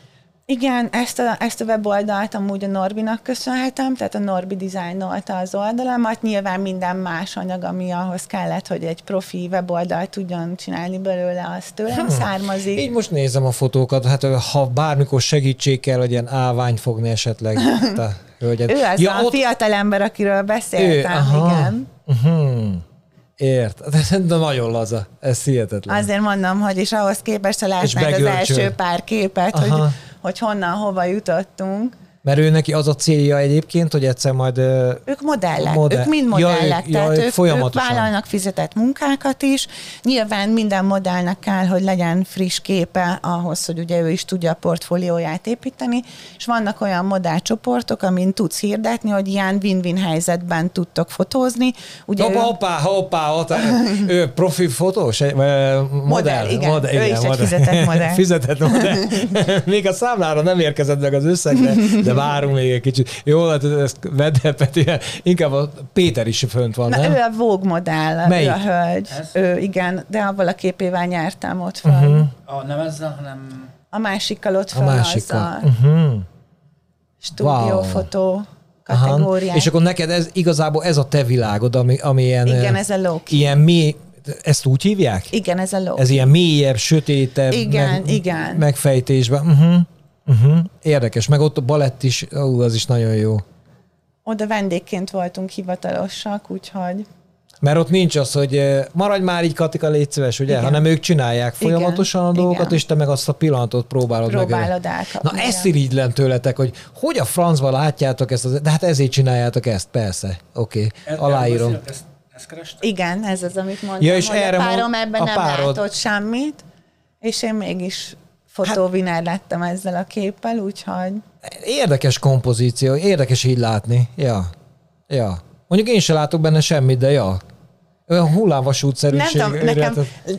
Speaker 6: Igen, ezt a, ezt a weboldalt amúgy a Norbinak köszönhetem, tehát a Norbi dizájnolta az oldalamat. Nyilván minden más anyag, ami ahhoz kellett, hogy egy profi weboldalt tudjon csinálni belőle, az tőlem származik.
Speaker 1: Így most nézem a fotókat, hát ha bármikor segítség kell, hogy ilyen állványt fogni esetleg. Te, hölgyed.
Speaker 6: Ő az
Speaker 1: ja,
Speaker 6: a fiatal ember, akiről beszéltem,
Speaker 1: aha.
Speaker 6: igen.
Speaker 1: Uh-huh. Ért. De, nagyon laza. Ez hihetetlen.
Speaker 6: Azért mondom, hogy is ahhoz képest, ha látnád az első pár képet, hogy, hogy honnan, hova jutottunk.
Speaker 1: Mert ő neki az a célja egyébként, hogy egyszer majd...
Speaker 6: Ők modellek,
Speaker 1: Modell.
Speaker 6: ők mind
Speaker 1: Ja,
Speaker 6: modellek,
Speaker 1: ők-
Speaker 6: tehát
Speaker 1: ja, ők
Speaker 6: ők, vállalnak fizetett munkákat is. Nyilván minden modellnek kell, hogy legyen friss képe ahhoz, hogy ugye ő is tudja a portfólióját építeni, és vannak olyan modellcsoportok, amin tudsz hirdetni, hogy ilyen win-win helyzetben tudtok fotózni. Ugye
Speaker 1: Hoppá,
Speaker 6: ő-
Speaker 1: hoppá, hoppá, hoppá. ő profi fotós? Vagy, ö, modell,
Speaker 6: igen. Ő is egy fizetett modell.
Speaker 1: fizetett modell. még a számlára nem érkezett meg az összeg, de, de várunk még egy kicsit. Jó, hát ezt vedd el, Peti, inkább a Péter is fönt van,
Speaker 6: Na,
Speaker 1: nem?
Speaker 6: ő a Vogue modell,
Speaker 1: Melyik?
Speaker 6: ő a hölgy. Ő, igen, de avval a képével nyertem ott fel.
Speaker 1: Mhm.
Speaker 6: Uh-huh.
Speaker 7: A, nem ezzel, hanem...
Speaker 6: A másikkal ott
Speaker 1: A
Speaker 6: fel
Speaker 1: másikkal.
Speaker 6: azzal.
Speaker 1: Uh-huh.
Speaker 6: Stúdiófotó
Speaker 1: Aha.
Speaker 6: kategóriát.
Speaker 1: És akkor neked ez igazából ez a te világod, ami, ami ilyen,
Speaker 6: Igen, ez a low
Speaker 1: ilyen mély, ezt úgy hívják?
Speaker 6: Igen, ez a low
Speaker 1: Ez ilyen mélyebb, sötétebb
Speaker 6: Igen, igen.
Speaker 1: megfejtésben. Uh-huh. Uh-huh. Érdekes, meg ott a balett is, ó, az is nagyon jó.
Speaker 6: Oda vendégként voltunk hivatalosak, úgyhogy
Speaker 1: Mert ott nincs az, hogy eh, maradj már így, Katika, légy szíves, ugye?
Speaker 6: Igen.
Speaker 1: Hanem ők csinálják
Speaker 6: Igen,
Speaker 1: folyamatosan a
Speaker 6: igen.
Speaker 1: dolgokat, és te meg azt a pillanatot próbálod, meg.
Speaker 6: próbálod áthatni.
Speaker 1: Na ezt irigylem tőletek, hogy hogy a francba látjátok ezt, az, de hát ezért csináljátok ezt, persze. Oké, okay. aláírom.
Speaker 7: Ezt?
Speaker 6: Igen, ez az, amit mondtam,
Speaker 1: Ja, és
Speaker 6: hogy
Speaker 1: erre
Speaker 6: a párom
Speaker 1: mond-
Speaker 6: ebben
Speaker 1: a
Speaker 6: nem
Speaker 1: párod-
Speaker 6: látott semmit, és én mégis fotóvinár lettem ezzel a képpel, úgyhogy
Speaker 1: Érdekes kompozíció, érdekes így látni. Ja. Ja. Mondjuk én se látok benne semmit, de ja. Olyan
Speaker 6: nem
Speaker 1: hullámvasútszerűség.
Speaker 6: tudom, nekem,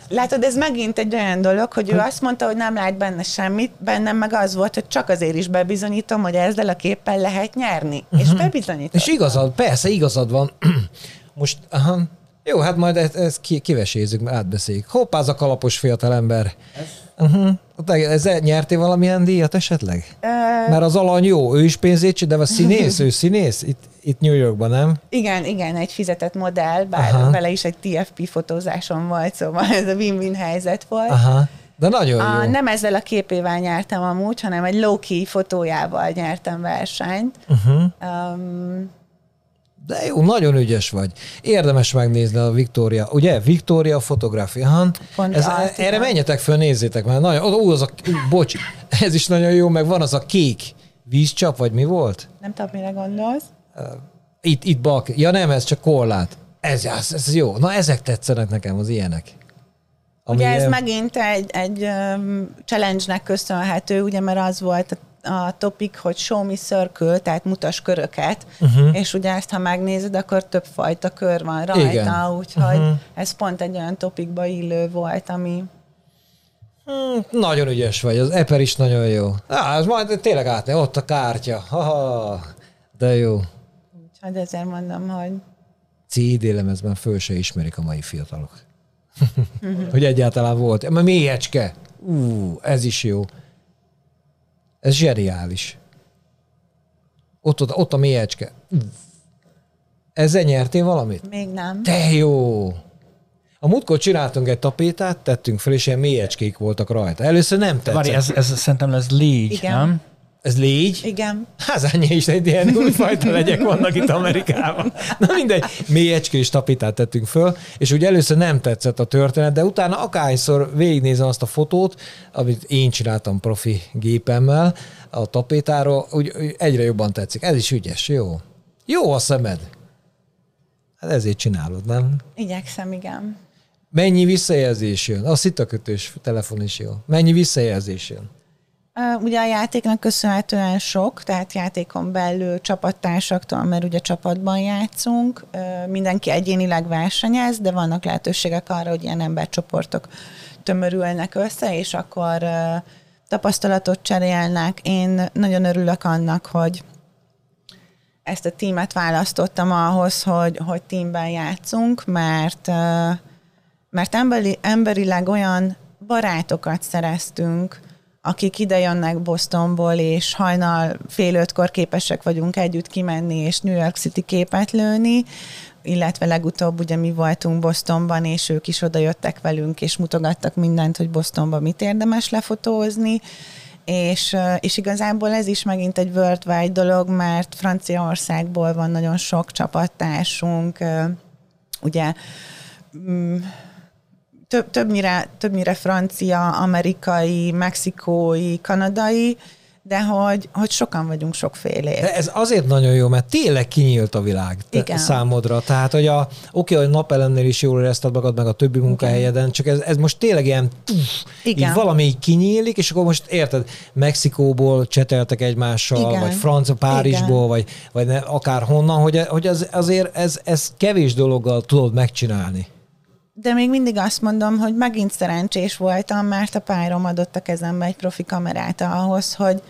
Speaker 6: látod, ez megint egy olyan dolog, hogy ő azt mondta, hogy nem lát benne semmit, bennem meg az volt, hogy csak azért is bebizonyítom, hogy ezzel a képpel lehet nyerni. És bebizonyított.
Speaker 1: És igazad, persze, igazad van. Most, aha. Jó, hát majd ezt, ezt ki, kivesézzük, átbeszéljük. Hoppá, az a kalapos fiatalember. Uh-huh. Te ezzel nyertél valamilyen díjat esetleg?
Speaker 6: Ö,
Speaker 1: Mert az alany jó, ő is pénzét csinál, de a színész, ő színész? Itt, itt New Yorkban, nem?
Speaker 6: igen, igen, egy fizetett modell, bár
Speaker 1: Aha.
Speaker 6: Vele is egy TFP fotózásom volt, szóval ez a win-win helyzet volt.
Speaker 1: Aha. De nagyon
Speaker 6: A,
Speaker 1: jó.
Speaker 6: nem ezzel a képével nyertem amúgy, hanem egy low-key fotójával nyertem versenyt.
Speaker 1: Uh-huh.
Speaker 6: Um,
Speaker 1: De jó, nagyon ügyes vagy. Érdemes megnézni a Victoria, ugye? Victoria.
Speaker 6: Pont
Speaker 1: Ez,
Speaker 6: azt,
Speaker 1: erre
Speaker 6: igen.
Speaker 1: menjetek föl, nézzétek már. Nagyon, ó, az a, bocs, ez is nagyon jó, meg van az a kék vízcsap, vagy mi volt?
Speaker 6: nem tudom, mire gondolsz.
Speaker 1: Itt, itt bak. Ja nem, ez csak korlát. Ez, ez, ez jó. Na ezek tetszenek nekem, az ilyenek.
Speaker 6: Ugye ez
Speaker 1: ilyen-
Speaker 6: megint egy, egy challenge-nek köszönhető, ugye, mert az volt a, a topic, hogy show me circle, tehát mutas köröket,
Speaker 1: Mhm.
Speaker 6: uh-huh. és ugye ezt, ha megnézed, akkor több fajta kör van rajta,
Speaker 1: Igen.
Speaker 6: úgyhogy
Speaker 1: Mhm.
Speaker 6: uh-huh. ez pont egy olyan topikba illő volt, ami
Speaker 1: Hm, nagyon ügyes vagy, az Eper is nagyon jó. Á, ez majd tényleg átné, ott a kártya. Ha, de jó.
Speaker 6: Úgyhogy ezért mondom, hogy
Speaker 1: Cíd lemezben föl se ismerik a mai fiatalok. hogy egyáltalán volt. Mélyecske. Ú, ez is jó. Ez zseniális. Ott, ott, ott a mélyecske. Ezzel nyertél valamit?
Speaker 6: még nem.
Speaker 1: Te jó! A múltkor csináltunk egy tapétát, tettünk fel, és ilyen mélyecskék voltak rajta. Először nem tetszett.
Speaker 7: Várj, ez, ez szerintem ez légy,
Speaker 6: Igen.
Speaker 7: nem?
Speaker 1: Ez légy?
Speaker 6: Igen.
Speaker 1: Annyi is egy ilyen újfajta legyek vannak itt Amerikában. Na mindegy, mélyecskés tapitát tettünk föl, és úgy először nem tetszett a történet, de utána akárhányszor végignézem azt a fotót, amit én csináltam profi gépemmel a tapétáról, úgy úgy egyre jobban tetszik. Ez is ügyes, jó. Jó a szemed. Hát ezért csinálod, nem?
Speaker 6: Igyekszem, igen.
Speaker 1: Mennyi visszajelzés jön? A szitakötős telefon is jó. Mennyi visszajelzés jön?
Speaker 6: Ugye a játéknak köszönhetően sok, tehát játékon belül csapattársaktól, mert ugye csapatban játszunk, mindenki egyénileg versenyez, de vannak lehetőségek arra, hogy ilyen embercsoportok tömörülnek össze, és akkor tapasztalatot cserélnek. Én nagyon örülök annak, hogy ezt a tímet választottam ahhoz, hogy, hogy tímben játszunk, mert, mert emberi, emberileg olyan barátokat szereztünk, akik ide jönnek Bostonból, és hajnal fél ötkor képesek vagyunk együtt kimenni, és New York City képet lőni, illetve legutóbb ugye mi voltunk Bostonban, és ők is oda jöttek velünk, és mutogattak mindent, hogy Bostonban mit érdemes lefotózni, és, és igazából ez is megint egy worldwide dolog, mert Franciaországból van nagyon sok csapattársunk, ugye mm, több, többnyire, többnyire francia, amerikai, mexikói, kanadai, de hogy, hogy sokan vagyunk sokféle.
Speaker 1: De ez azért nagyon jó, mert tényleg kinyílt a világ
Speaker 6: Igen.
Speaker 1: számodra. Tehát, hogy a, oké, hogy napelemnél is jól érezted magad, meg a többi munkahelyeden, csak ez, ez most tényleg ilyen, tuff,
Speaker 6: Igen.
Speaker 1: így valami így kinyílik, és akkor most érted, Mexikóból cseteltek egymással,
Speaker 6: Igen.
Speaker 1: vagy Francia, Párizsból,
Speaker 6: Igen.
Speaker 1: vagy, vagy ne, akár honnan, hogy, hogy az, azért ez, ez kevés dologgal tudod megcsinálni.
Speaker 6: De még mindig azt mondom, hogy megint szerencsés voltam, mert a párom adott a kezembe egy profi kamerát ahhoz, hogy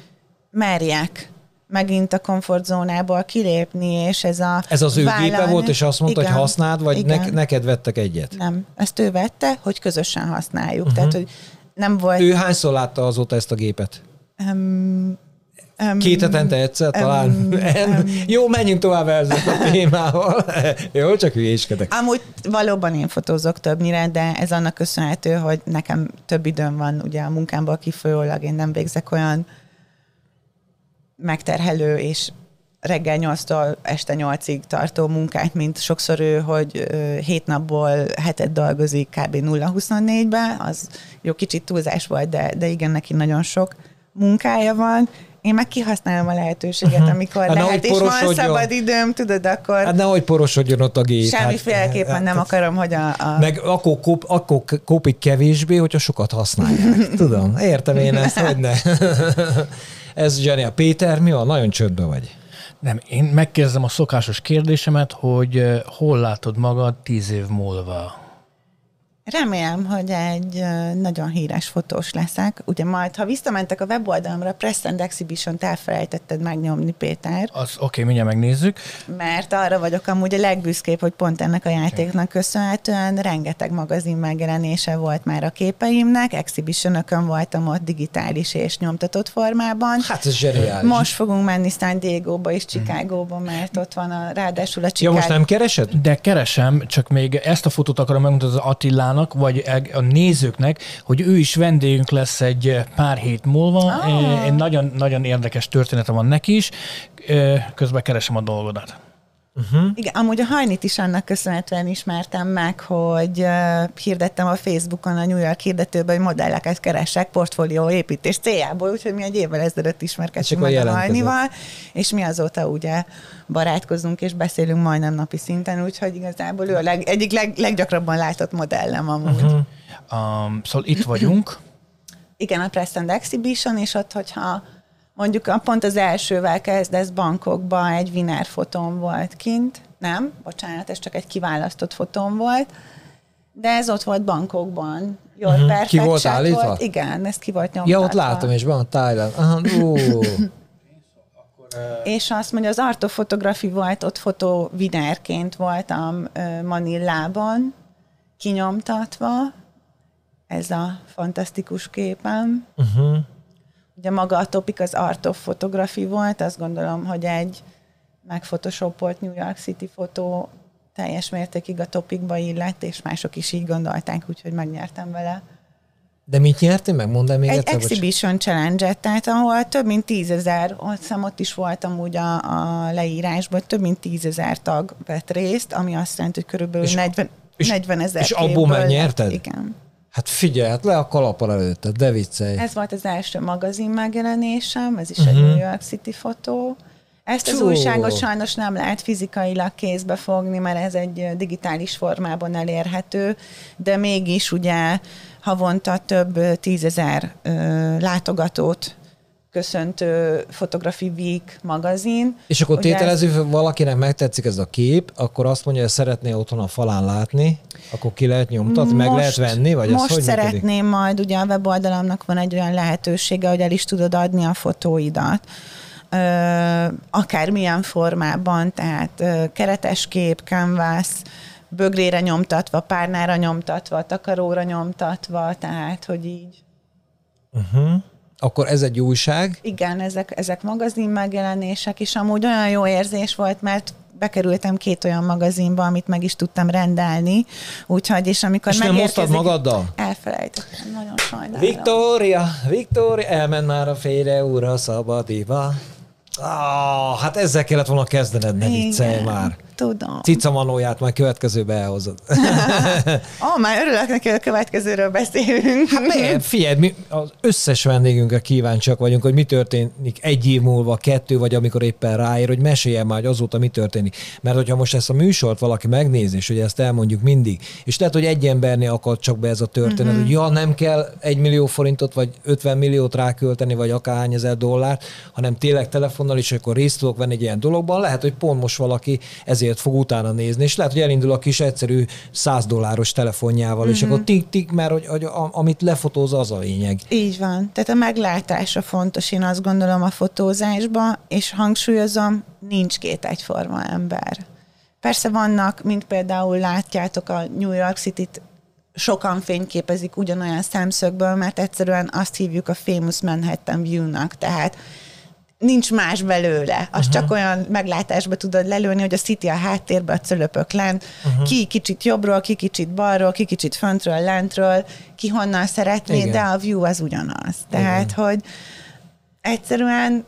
Speaker 6: merjek megint a komfortzónából kilépni, és ez a
Speaker 1: Ez az ő gépe
Speaker 6: vállalni-
Speaker 1: volt, és azt mondta,
Speaker 6: Igen.
Speaker 1: hogy használd, vagy ne,
Speaker 6: Igen.
Speaker 1: neked vettek egyet?
Speaker 6: Nem, ezt ő vette, hogy közösen használjuk. Uh-huh. Tehát, hogy nem volt...
Speaker 1: Ő hányszor látta azóta ezt a gépet?
Speaker 6: Um,
Speaker 1: Két hetente egyszer talán?
Speaker 6: em,
Speaker 1: Jó, menjünk tovább ezzel a témával. Jó, csak hülyéskedek.
Speaker 6: Amúgy valóban én fotózok többnyire, de ez annak köszönhető, hogy nekem több időm van ugye a munkámból kifolyólag, én nem végzek olyan megterhelő és reggel 8-tól este 8-ig tartó munkát, mint sokszor ő, hogy ö, hét napból hetet dolgozik kb. 0-24-be, az jó kicsit túlzás volt, de, de igen, neki nagyon sok munkája van. Én meg kihasználom a lehetőséget, uh-huh. amikor
Speaker 1: Hát
Speaker 6: lehet, és van szabad időm, tudod, akkor
Speaker 1: Hát nehogy porosodjon ott a gép.
Speaker 6: semmiféleképpen
Speaker 1: hát,
Speaker 6: nem akarom, hogy a, a
Speaker 1: Meg akkor, kop, akkor kopik kevésbé, hogyha sokat használják. Tudom, értem én ezt, hogy ne. Ez zseniál. Péter, mi van? Nagyon csődbe vagy.
Speaker 7: Nem, én megkérdezem a szokásos kérdésemet, hogy eh, hol látod magad tíz év múlva?
Speaker 6: Remélem, hogy egy nagyon híres fotós leszek. Ugye majd, ha visszamentek a weboldalamra, Press and Exhibition-t elfelejtetted megnyomni, Péter,
Speaker 7: Az oké, okay, mindjárt megnézzük.
Speaker 6: mert arra vagyok amúgy a legbüszkébb, hogy pont ennek a játéknak köszönhetően rengeteg magazin megjelenése volt már a képeimnek, exhibitionökön voltam ott digitális és nyomtatott formában.
Speaker 1: Hát ez zseniális.
Speaker 6: Most fogunk menni San Diego-ba és Chicago-ba, mert ott van a, ráadásul a
Speaker 1: Ja,
Speaker 6: Chicago...
Speaker 1: most nem keresed?
Speaker 7: De keresem, csak még ezt a fotót akarom megmutatni az Attilának, vagy a nézőknek, hogy ő is vendégünk lesz egy pár hét múlva.
Speaker 6: Ah.
Speaker 7: Egy nagyon, nagyon érdekes története van neki is. Eh, Közben keresem a dolgodat.
Speaker 6: Igen, amúgy a hajnit is annak köszönhetően ismertem meg, hogy uh, hirdettem a Facebookon a New York hirdetőben, hogy modelleket keresek portfólió építés céljából, úgyhogy mi egy évvel ezelőtt ismerkedtünk meg a hajnival, és mi azóta ugye barátkozunk és beszélünk majdnem napi szinten, úgyhogy igazából ő a leg, egyik leg, leggyakrabban látott modellem amúgy. Uh-huh.
Speaker 7: Um, szóval itt vagyunk.
Speaker 6: Igen, a Press and Exhibition, és ott, hogyha mondjuk a- pont az elsővel kezdesz Bangkokba, egy Wiener fotón volt kint, nem, bocsánat, ez csak egy kiválasztott fotón volt, De ez ott volt bankokban. Your
Speaker 1: Mhm.
Speaker 6: perfect
Speaker 1: Ki volt állítva?
Speaker 6: Volt. Igen, ez ki volt nyomtatva.
Speaker 1: Ja, ott látom, és van Thailand. Aha, ó.
Speaker 6: És azt mondja, az artofotografi volt, ott fotovinerként voltam Manillában, kinyomtatva. Ez a fantasztikus képem.
Speaker 1: Uh-huh.
Speaker 6: Ugye maga a topik az Art of Photography volt, azt gondolom, hogy egy megphotoshopolt New York City fotó teljes mértékig a topikba illett, és mások is így gondolták, úgyhogy megnyertem vele.
Speaker 1: De mit nyertél meg? Mondd el még
Speaker 6: Egy
Speaker 1: egyszer.
Speaker 6: exhibition challenge tehát ahol több mint tízezer, hiszem ott is voltam úgy a, a leírásban, több mint tízezer tag vett részt, ami azt jelenti, hogy körülbelül
Speaker 1: És-
Speaker 6: 40,
Speaker 1: és-
Speaker 6: 40 ezer
Speaker 1: és abból megnyerted?
Speaker 6: Igen.
Speaker 1: Hát figyelj, hát le a kalappal előtted, de viccelj.
Speaker 6: Ez volt az első magazin megjelenésem, ez is
Speaker 1: Mhm.
Speaker 6: uh-huh. egy New York City fotó. Ezt az
Speaker 1: Csó.
Speaker 6: újságot sajnos nem lehet fizikailag kézbe fogni, mert ez egy digitális formában elérhető, de mégis ugye havonta több tízezer ö, látogatót köszöntő Photography Week magazin.
Speaker 1: És akkor
Speaker 6: Ugye
Speaker 1: tételezzük, hogy valakinek megtetszik ez a kép, akkor azt mondja, hogy szeretné otthon a falán látni, akkor ki lehet nyomtatni, meg lehet venni, vagy ez
Speaker 6: most
Speaker 1: hogy működik?
Speaker 6: szeretném majd, ugye a weboldalamnak van egy olyan lehetősége, hogy el is tudod adni a fotóidat. Akármilyen formában, tehát keretes kép, canvas, bögrére nyomtatva, párnára nyomtatva, takaróra nyomtatva, tehát, hogy így.
Speaker 1: Uh-huh. Akkor ez egy újság,
Speaker 6: Igen, ezek, ezek magazin megjelenések, és amúgy olyan jó érzés volt, mert bekerültem két olyan magazinba, amit meg is tudtam rendelni, úgyhogy, és amikor
Speaker 1: és nem hoztad magaddal?
Speaker 6: Elfelejtettem, nagyon sajnálom.
Speaker 1: Victoria, Victoria, elment már a félre úra szabadiba. Ah, hát ezzel kellett volna kezdened, ne viccelj már.
Speaker 6: Tudom.
Speaker 1: Cica manóját majd következőbe elhozod.
Speaker 6: Ó, oh, már örülök neki, hogy a következőről beszélünk.
Speaker 1: Hát figyelj, mi az összes vendégünkre kíváncsiak vagyunk, hogy mi történik egy év múlva, kettő, vagy amikor éppen ráér, hogy meséljen már, hogy azóta mi történik. Mert hogyha most ezt a műsort valaki megnézi, és ugye ezt elmondjuk mindig, és lehet, hogy egy embernél akad csak be ez a történet,
Speaker 6: Mhm.
Speaker 1: uh-huh. hogy ja, nem kell egy millió forintot, vagy 50 milliót rákölteni, vagy akárhány ezer dollárt, hanem tényleg telefonnal is, akkor részt tudok venni egy ilyen dologban. Lehet, hogy pont most valaki ezért fog utána nézni, és lehet, hogy elindul a kis egyszerű 100 dolláros telefonjával, uh-huh. és
Speaker 6: Mhm.
Speaker 1: akkor tik-tik, mert hogy, hogy a, amit lefotóz, az a lényeg.
Speaker 6: Így van. Tehát a meglátása fontos, én azt gondolom a fotózásban, és hangsúlyozom, nincs két egyforma ember. Persze vannak, mint például látjátok a New York City-t, sokan fényképezik ugyanolyan szemszögből, mert egyszerűen azt hívjuk a famous Manhattan view-nak, tehát nincs más belőle. Azt uh-huh. csak olyan meglátásba tudod lelőni, hogy a City a háttérben, a cölöpök lent, uh-huh. ki kicsit jobbról, ki kicsit balról, ki kicsit föntről, lentről, ki honnan szeretné,
Speaker 1: Igen.
Speaker 6: de a view az ugyanaz. Tehát, hogy egyszerűen,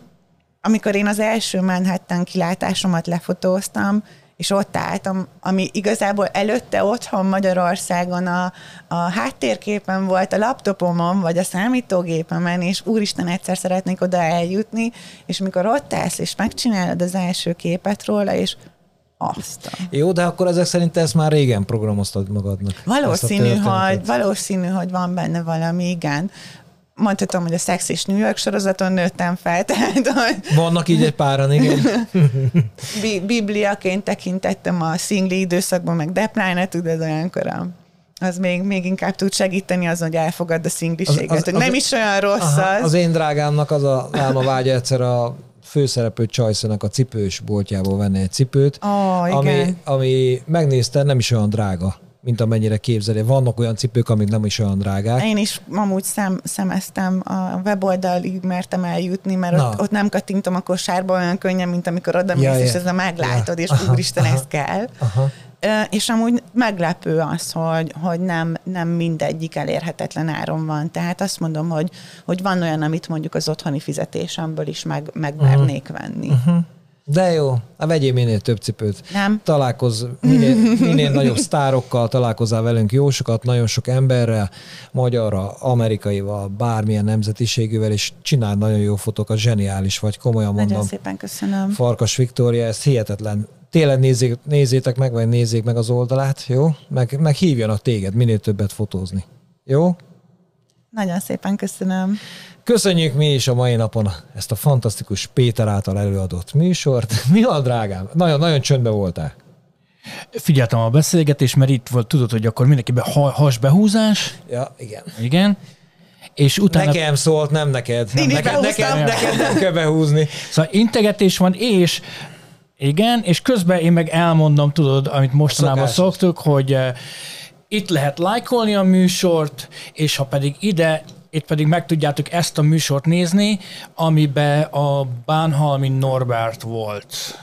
Speaker 6: amikor én az első Manhattan kilátásomat lefotóztam, és ott álltam, ami igazából előtte otthon Magyarországon a, a háttérképen volt a laptopomon, vagy a számítógépemen, és úristen, egyszer szeretnék oda eljutni, és mikor ott állsz, és megcsinálod az első képet róla, és azt.
Speaker 1: Jó, de akkor ezek szerint ezt már régen programoztad magadnak.
Speaker 6: Valószínű, hogy, valószínű, hogy van benne valami, igen. Mondhatom, hogy a Sex és New York sorozaton nőttem fel, tehát hogy
Speaker 1: Vannak így egy páran, igen.
Speaker 6: bi- bibliaként tekintettem a szingli időszakban, meg deplájne, tudod, olyankor a, az még, még inkább tud segíteni azon, hogy elfogad a szingliséget,
Speaker 1: Az- az-
Speaker 6: hogy
Speaker 1: az-
Speaker 6: nem is olyan rossz
Speaker 1: Aha,
Speaker 6: az.
Speaker 1: az én drágámnak az a álma vágya egyszer a főszereplő Csajszonak a cipős boltjából venni egy cipőt,
Speaker 6: igen.
Speaker 1: ami, ami megnézte, nem is olyan drága, mint amennyire képzeli. Vannak olyan cipők, amik nem is olyan drágák.
Speaker 6: Én is amúgy szem, szemeztem, a weboldalig mertem eljutni, mert
Speaker 1: Na.
Speaker 6: ott, ott nem kattintom a kosárba olyan könnyen, mint amikor oda mész,
Speaker 1: Ja,
Speaker 6: és
Speaker 1: ja.
Speaker 6: ez a meglátod,
Speaker 1: Ja.
Speaker 6: és
Speaker 1: Aha,
Speaker 6: úristen,
Speaker 1: aha.
Speaker 6: ez kell.
Speaker 1: Aha.
Speaker 6: És amúgy meglepő az, hogy, hogy nem, nem mindegyik elérhetetlen áron van. Tehát azt mondom, hogy, hogy van olyan, amit mondjuk az otthoni fizetésemből is meg, megmernék venni. Uh-huh.
Speaker 1: De jó, hát vegyél minél több cipőt.
Speaker 6: Nem?
Speaker 1: Találkozz minél, minél nagyobb sztárokkal, találkozzál velünk jó sokat, nagyon sok emberrel, magyarra, amerikaival, bármilyen nemzetiségűvel, és csinál nagyon jó fotókat, zseniális vagy, komolyan
Speaker 6: Nagyon
Speaker 1: mondom.
Speaker 6: szépen köszönöm.
Speaker 1: Farkas Viktória, ez hihetetlen. Tényleg nézzék, nézzétek meg, vagy nézzék meg az oldalát, jó? Meg, meg hívjanak téged minél többet fotózni. Jó?
Speaker 6: Nagyon szépen köszönöm.
Speaker 1: Köszönjük mi is a mai napon ezt a fantasztikus Péter által előadott műsort. Mi van, drágám? Nagyon, nagyon csöndbe voltál.
Speaker 7: figyeltem a beszélgetést, mert itt volt, tudod, hogy akkor mindenkiben ha, hasbehúzás,
Speaker 1: Ja, igen.
Speaker 7: igen, és utána...
Speaker 1: Nekem szólt, nem neked. Nem, neked, neked,
Speaker 6: behúztam.
Speaker 1: neked nem kell behúzni.
Speaker 7: Szóval integetés van, és igen, és közben én meg elmondom, tudod, amit mostanában szoktuk, hogy uh, itt lehet lájkolni a műsort, és ha pedig ide, itt pedig meg tudjátok ezt a műsort nézni, amiben a Bánhalmi Norbert volt.